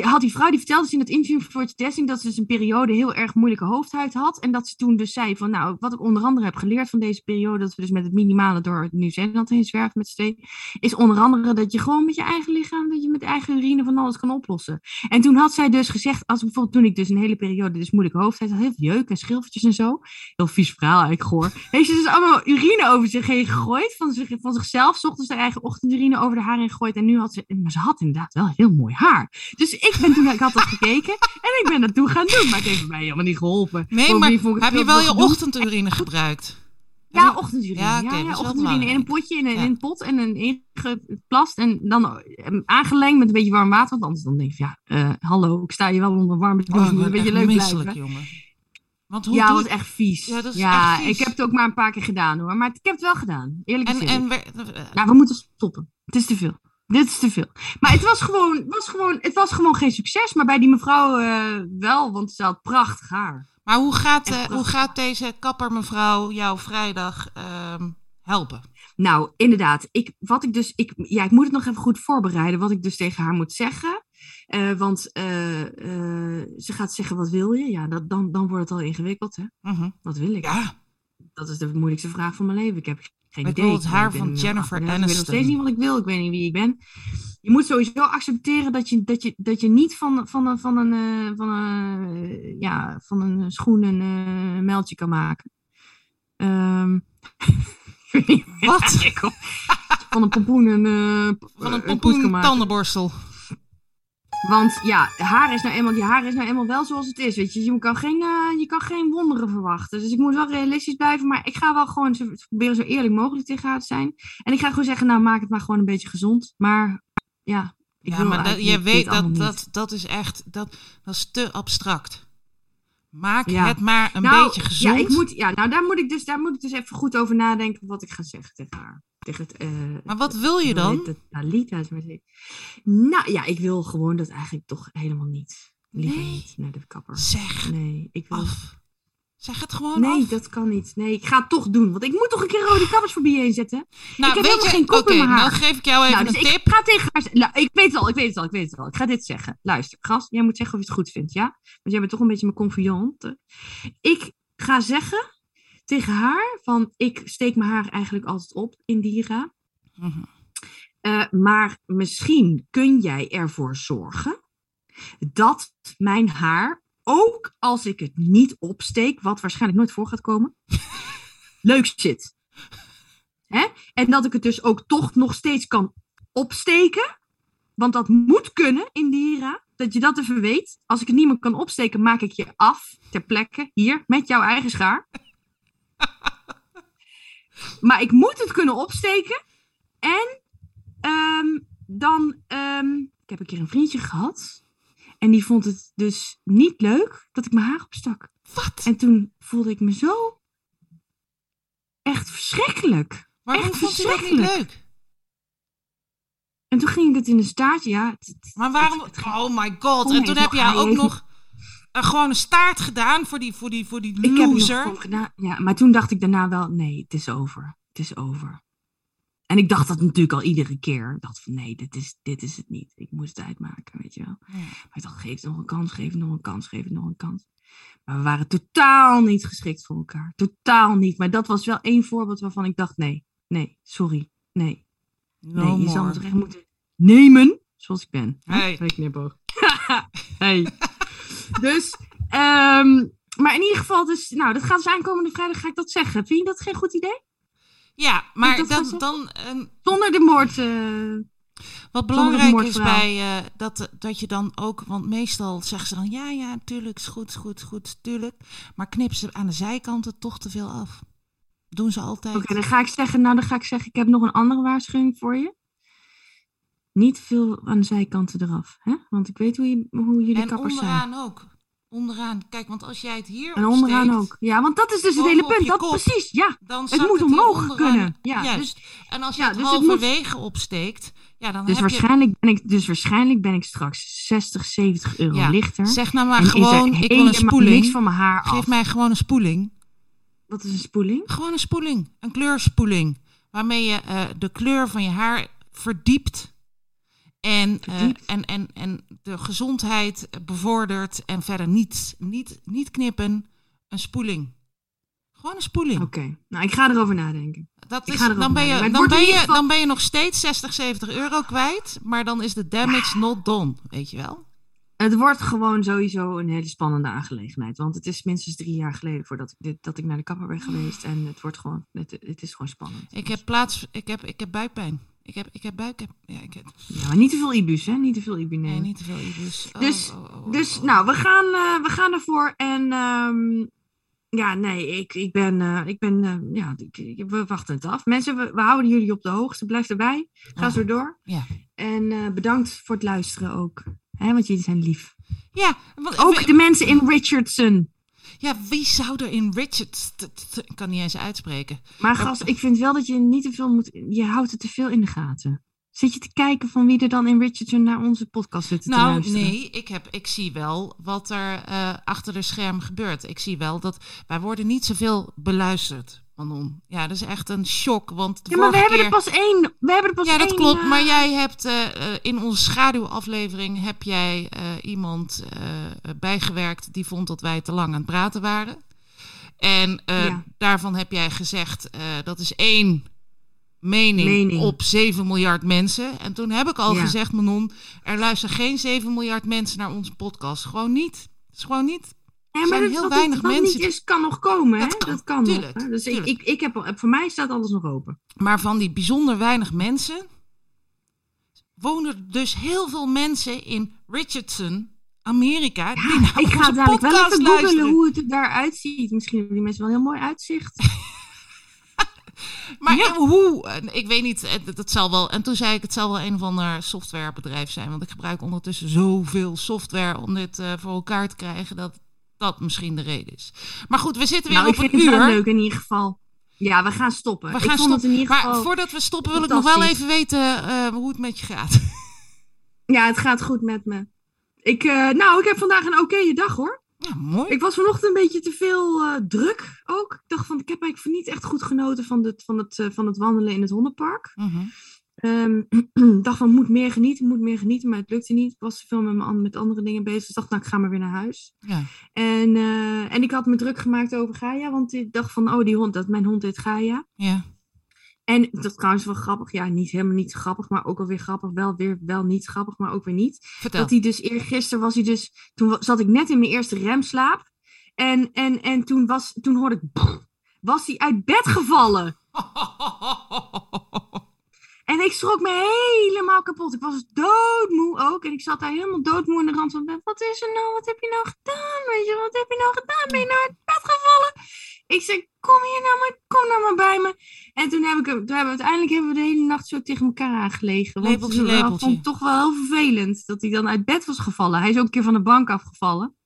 had die vrouw, die vertelde dus in het interview voor het Dessing, dat ze dus een periode heel erg moeilijke hoofdhuid had. En dat ze toen dus zei van, nou, wat ik onder andere heb geleerd van deze periode, dat we dus met het minimale door Nieuw-Zeeland heen zwerven met z'n tweeën, is onder andere dat je gewoon met je eigen lichaam, dat je met eigen urine van alles kan oplossen. En toen had zij dus gezegd, als bijvoorbeeld toen ik dus een hele periode dus moeilijke hoofdhuid had, heel veel jeuk en schilfertjes en zo, heel vies verhaal eigenlijk goor, heeft ze dus allemaal urine over zich heen gegooid, van, zich, van zichzelf, 's ochtends haar eigen ochtendurine over de haar heen gegooid en nu had ze, maar ze had inderdaad wel heel mooi haar. Dus ik ben toen, ik had dat gekeken en ik ben dat toen gaan doen, maar het heeft mij helemaal niet geholpen. Nee, maar heb je wel je ochtendurine gebruikt? Ja, ochtendurine. Ja, Ja, dat ochtendurine in een potje, in een, Ja. in een pot en een ingeplast. En dan eh, aangelengd met een beetje warm water. Want anders dan denk je, ja, eh, hallo, ik sta je wel onder warme douche. Oh, moet een beetje leuk blijven. jongen. Want hoe Ja, doe wat echt vies. Ja, dat is ja, echt vies. ik heb het ook maar een paar keer gedaan hoor. Maar ik heb het wel gedaan. Eerlijk En, gezegd. en wer- Ja, we moeten stoppen. Het is te veel. Dit is te veel. Maar het was gewoon, was gewoon, het was gewoon geen succes. Maar bij die mevrouw eh, wel, want ze had prachtig haar. maar hoe gaat, eh, hoe gaat deze kapper mevrouw jou vrijdag ehm, helpen? Nou, inderdaad. Ik, wat ik dus, ik, ja, ik moet het nog even goed voorbereiden. Wat ik dus tegen haar moet zeggen. Eh, want ze gaat zeggen: wat wil je? Ja, dat, dan, dan wordt het al ingewikkeld. Hè? Mhm. Wat wil ik? Ja, Dat is de moeilijkste vraag van mijn leven. Ik heb geen Ik idee. wil het haar van Jennifer 38. Ik weet nog Aniston. steeds niet wat ik wil. Ik weet niet wie ik ben. Je moet sowieso accepteren dat je, dat je, dat je niet van, van, een, van, een, eh, van, een, eh, ja, van een schoen een eh, meldje kan maken. Ehm. Wat? Van een pompoen een, van een pompoen tandenborstel. Want ja, haar is nou eenmaal, je haar is nou eenmaal wel zoals het is. Weet je, je kan geen, eh, je kan geen wonderen verwachten. Dus ik moet wel realistisch blijven. Maar ik ga wel gewoon zo, proberen zo eerlijk mogelijk tegen haar te zijn. En ik ga gewoon zeggen, nou maak het maar gewoon een beetje gezond. Maar ja, ik ja, wil maar dat, je weet dat, dat, dat is echt, dat, dat is te abstract. Maak Ja. het maar een Nou, beetje gezond. Ja, ik moet, ja nou daar moet, ik dus, daar moet ik dus even goed over nadenken wat ik ga zeggen tegen haar. Tegen het, eh, Maar wat wil je dan? Talita's muziek. Nou ja, ik wil gewoon dat eigenlijk toch helemaal niet. Liever Nee. niet naar de kapper. Zeg Nee, ik wil af. Zeg het gewoon Nee, af. dat kan niet. Nee, ik ga het toch doen. Want ik moet toch een keer rode kappers voorbij inzetten. nou, ik heb weet helemaal je, geen kop oké, in mijn haar. dan geef ik jou even nou, dus een tip. ik ga tegen haar. Nou, ik weet het al, ik weet het al, ik weet het al. Ik ga dit zeggen. Luister, gast, jij moet zeggen of je het goed vindt, ja? Want jij bent toch een beetje mijn confidante. Ik ga zeggen tegen haar van, ik steek mijn haar eigenlijk altijd op, Indira. Mhm. Eh, maar misschien kun jij ervoor zorgen dat mijn haar, ook als ik het niet opsteek, wat waarschijnlijk nooit voor gaat komen, leuk zit. Hè? En dat ik het dus ook toch nog steeds kan opsteken. Want dat moet kunnen, Indira. Dat je dat even weet. Als ik het niet meer kan opsteken, maak ik je af ter plekke. Hier, met jouw eigen schaar. Maar ik moet het kunnen opsteken. En ehm, dan... ehm, ik heb een keer een vriendje gehad. En die vond het dus niet leuk dat ik mijn haar opstak. Wat? En toen voelde ik me zo... Echt verschrikkelijk. Waarom echt vond je dat niet verschrikkelijk. leuk? En toen ging ik het in een staartje, ja. het- Maar waarom? het- het ging- Oh my god. Tom En toen heb je hij ook nog een, gewoon een staart gedaan voor die, voor die, voor die Ik heb het nog loser. gedaan. Ja, maar toen dacht ik daarna wel, nee, het is over. Het is over. En ik dacht dat natuurlijk al iedere keer. Ik dacht van, nee, dit is, dit is het niet. Ik moest het uitmaken, weet je wel. Ja. Maar ik dacht, geef het nog een kans, geef het nog een kans, geef het nog een kans. Maar we waren totaal niet geschikt voor elkaar. Totaal niet. Maar dat was wel één voorbeeld waarvan ik dacht, nee, nee, sorry, nee. No nee, je zal me more. toch echt moeten nemen zoals ik ben. Hè? Hey. Hey. knipoog. hey. Dus, ehm, maar in ieder geval, dus, nou, dat gaat dus aankomende vrijdag, ga ik dat zeggen. Vind je dat geen goed idee? Ja, maar dat dan, dan ehm, Zonder de moord. eh, wat belangrijk is bij eh, dat, dat je dan ook, want meestal zeggen ze dan ja, ja, tuurlijk, is goed, is goed, is goed, tuurlijk. Maar knip ze aan de zijkanten toch te veel af. Doen ze altijd. Oké, dan ga ik zeggen, nou dan ga ik zeggen, ik heb nog een andere waarschuwing voor je. Niet veel aan de zijkanten eraf, hè? Want ik weet hoe, je, hoe jullie en kappers zijn. onderaan ook. Onderaan. Kijk, want als jij het hier En onderaan ook. Ja, want dat is dus het hele punt. Dat kop. precies, ja. Dan Het moet hier omhoog onderaan. kunnen. Ja, Juist. dus, en als je ja, het dus het moet- opsteekt, ja, dan dus, heb je... waarschijnlijk ben ik, dus waarschijnlijk ben ik straks 60, 70 euro Ja, lichter. Zeg nou maar en gewoon, ik wil een spoeling. niks van mijn haar af. Geef mij gewoon een spoeling. Wat is een spoeling? Gewoon een spoeling. Een kleurspoeling. Waarmee je eh, de kleur van je haar verdiept. En, eh, en, en, en de gezondheid bevordert. En verder niet, niet, niet knippen. Een spoeling. Gewoon een spoeling. Oké, nou ik ga erover nadenken. Dat Ik is, dan, ben je, dan, ben je, dan ben je nog steeds 60, 70 euro kwijt. Maar dan is de damage not done. Weet je wel? Het wordt gewoon sowieso een hele spannende aangelegenheid. Want het is minstens drie jaar geleden voordat ik, dit, dat ik naar de kapper ben geweest. En het wordt gewoon, het, het is gewoon spannend. Ik heb plaats, ik heb, ik heb buikpijn. Ik heb, ik heb buik, heb, ja, ik heb, Ja, maar niet te veel ibus, hè? Niet te veel ibu nee, niet te veel ibus. Oh, Dus- oh, oh, Dus, nou, we gaan, eh, we gaan ervoor. En ehm, ja, nee, ik, ik ben, eh, ik ben eh, ja, ik, we wachten het af. Mensen, we, we houden jullie op de hoogte. Blijf erbij. Ga zo door. Ja. En bedankt voor het luisteren ook. Hè, want jullie zijn lief. Ja, want, Ook de mensen in Richardson. Ja, wie zou er in t- Ik kan niet eens uitspreken. Maar gast, ik vind wel dat je niet te veel moet... Je houdt het te veel in de gaten. Zit je te kijken van wie er dan in Richardson naar onze podcast zit te Nou, luisteren? nee, ik, heb, ik zie wel wat er eh, achter de scherm gebeurt. Ik zie wel dat wij worden niet zoveel beluisterd, Manon. Ja, dat is echt een shock, want Ja, maar we hebben er pas één. We hebben er pas Ja, dat één, klopt. eh, Maar jij hebt eh, eh, in onze schaduwaflevering heb jij eh, iemand eh, bijgewerkt die vond dat wij te lang aan het praten waren. En eh, Ja. daarvan heb jij gezegd eh, dat is één mening, Mening. op 7 miljard mensen. En toen heb ik al Ja. gezegd, Manon, er luisteren geen 7 miljard mensen naar onze podcast. Gewoon niet. Het is gewoon niet. Ja, zijn dat, heel wat weinig mensen is, kan nog komen. Dat hè? kan, dat kan tuurlijk, nog. Hè? Dus ik, tuurlijk. ik, ik heb, voor mij staat alles nog open. Maar van die bijzonder weinig mensen wonen er dus heel veel mensen in Richardson, Amerika. die naar ik ga dadelijk wel even googelen hoe het er daaruit ziet. Misschien hebben die mensen wel een heel mooi uitzicht. Maar Ja. hoe? Eh, Ik weet niet. Het, het zal wel. En toen zei ik, het zal wel een of ander softwarebedrijf zijn. Want ik gebruik ondertussen zoveel software om dit eh, voor elkaar te krijgen. Dat dat misschien de reden is. Maar goed, we zitten weer nou, ik op vind een het uur. wel leuk in ieder geval. Ja, we gaan stoppen. We ik gaan vond het stoppen. in ieder Maar geval... voordat we stoppen wil ik nog wel even weten eh, hoe het met je gaat. Ja, het gaat goed met me. Ik, eh, nou, ik heb vandaag een oké dag hoor. Ja, mooi. Ik was vanochtend een beetje te veel eh, druk ook. Ik dacht van, ik heb eigenlijk niet echt goed genoten van het, van het, van het wandelen in het hondenpark. Mhm. Ehm, Ik dacht van, moet meer genieten, moet meer genieten. Maar het lukte niet. Ik was te veel met, mijn, met andere dingen bezig. Dus ik dacht, nou, ik ga maar weer naar huis. Ja. En, eh, en ik had me druk gemaakt over Gaia. Want ik dacht van, oh, die hond, dat, mijn hond heet Gaia. ja. En dat is trouwens wel grappig. Ja, niet helemaal niet grappig, maar ook alweer grappig. Wel weer wel niet grappig, maar ook weer niet. Vertel. Dat hij dus eergisteren was hij dus... Toen zat ik net in mijn eerste remslaap. En, en, en toen, was, toen hoorde ik... Was hij uit bed gevallen. En ik schrok me helemaal kapot. Ik was doodmoe ook. En ik zat daar helemaal doodmoe in de rand van bed. Wat is er nou? Wat heb je nou gedaan? Weet je, wat heb je nou gedaan? Ben je nou uit bed gevallen? Ik zei, kom hier nou maar, kom nou maar bij me. En toen, hebben we uiteindelijk hebben we de hele nacht zo tegen elkaar aangelegen. Want Lepeltje, ik lepeltje. vond het toch wel heel vervelend dat hij dan uit bed was gevallen. Hij is ook een keer van de bank afgevallen.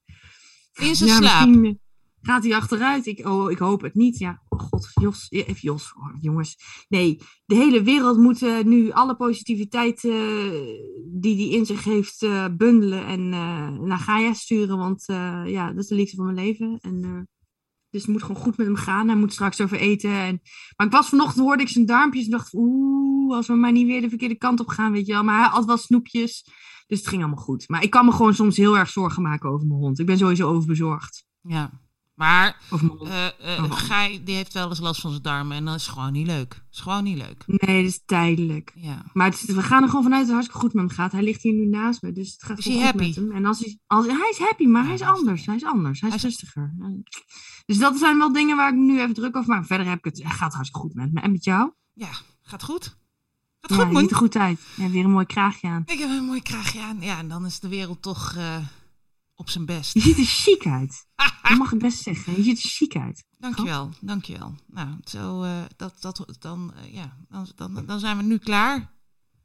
In zijn Ja, slaap. misschien gaat hij achteruit. Ik, oh, ik hoop het niet. Ja, oh god, Jos, even Jos, jongens. Nee, de hele wereld moet eh, nu alle positiviteit eh, die hij in zich heeft eh, bundelen en naar Gaia sturen. Want ja, dat is de liefde van mijn leven. En, dus het moet gewoon goed met hem gaan. Hij moet straks over eten. En... Maar ik was vanochtend, hoorde ik zijn duimpjes en dacht, oeh, als we maar niet weer de verkeerde kant op gaan, weet je wel. Maar hij had wel snoepjes. Dus het ging allemaal goed. Maar ik kan me gewoon soms heel erg zorgen maken over mijn hond. Ik ben sowieso overbezorgd. Ja. Maar hond. eh eh. Gij, die heeft wel eens last van zijn darmen. En dat is gewoon niet leuk. Dat is gewoon niet leuk. Nee, dat is tijdelijk. Ja. Maar het we gaan er gewoon vanuit dat het hartstikke goed met hem gaat. Hij ligt hier nu naast me, dus het gaat Is goed happy? met hem. En als hij, als, hij is happy, maar Ja, hij is anders. Hij is anders. Hij is Hij is- rustiger. Dus dat zijn wel dingen waar ik nu even druk over maak. Verder heb ik het, het gaat hartstikke goed met me. En met jou? Ja, gaat goed. Gaat Ja, goed, man. ziet er goed uit. Je hebt weer een mooi kraagje aan. Ik heb een mooi kraagje aan. Ja, en dan is de wereld toch eh, op zijn best. Je ziet er chic uit. Dat mag ik best zeggen. Je ziet er chic uit. Dankjewel, dankjewel. Nou, zo, uh, dat, dat, dan, uh, ja, dan, dan, dan zijn we nu klaar.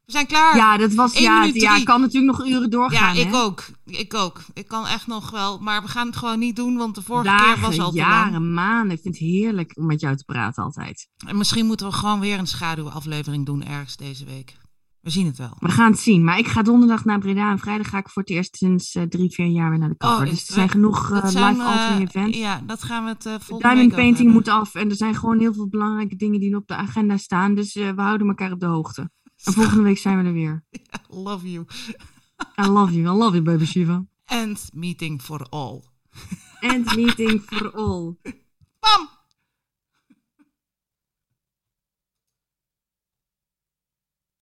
We zijn klaar. Ja, dat was, ja, ja, ik kan natuurlijk nog uren doorgaan. Ja, ik hè? ook. Ik ook. Ik kan echt nog wel, maar we gaan het gewoon niet doen, want de vorige Dagen, keer was al te jaren, lang. maanden. Ik vind het heerlijk om met jou te praten altijd. En misschien moeten we gewoon weer een schaduwaflevering doen ergens deze week. We zien het wel. We gaan het zien. Maar ik ga donderdag naar Breda en vrijdag ga ik voor het eerst sinds uh, drie, vier jaar weer naar de kapper. Oh, dus er zijn genoeg uh, zijn, live altering events. Ja, dat gaan we het uh, volgende Diamond painting moet af en er zijn gewoon heel veel belangrijke dingen die op de agenda staan. Dus we houden elkaar op de hoogte. En volgende week zijn we er weer. love you. I love you. I love you, baby Shiva. And meeting for all. And meeting for all. Bam!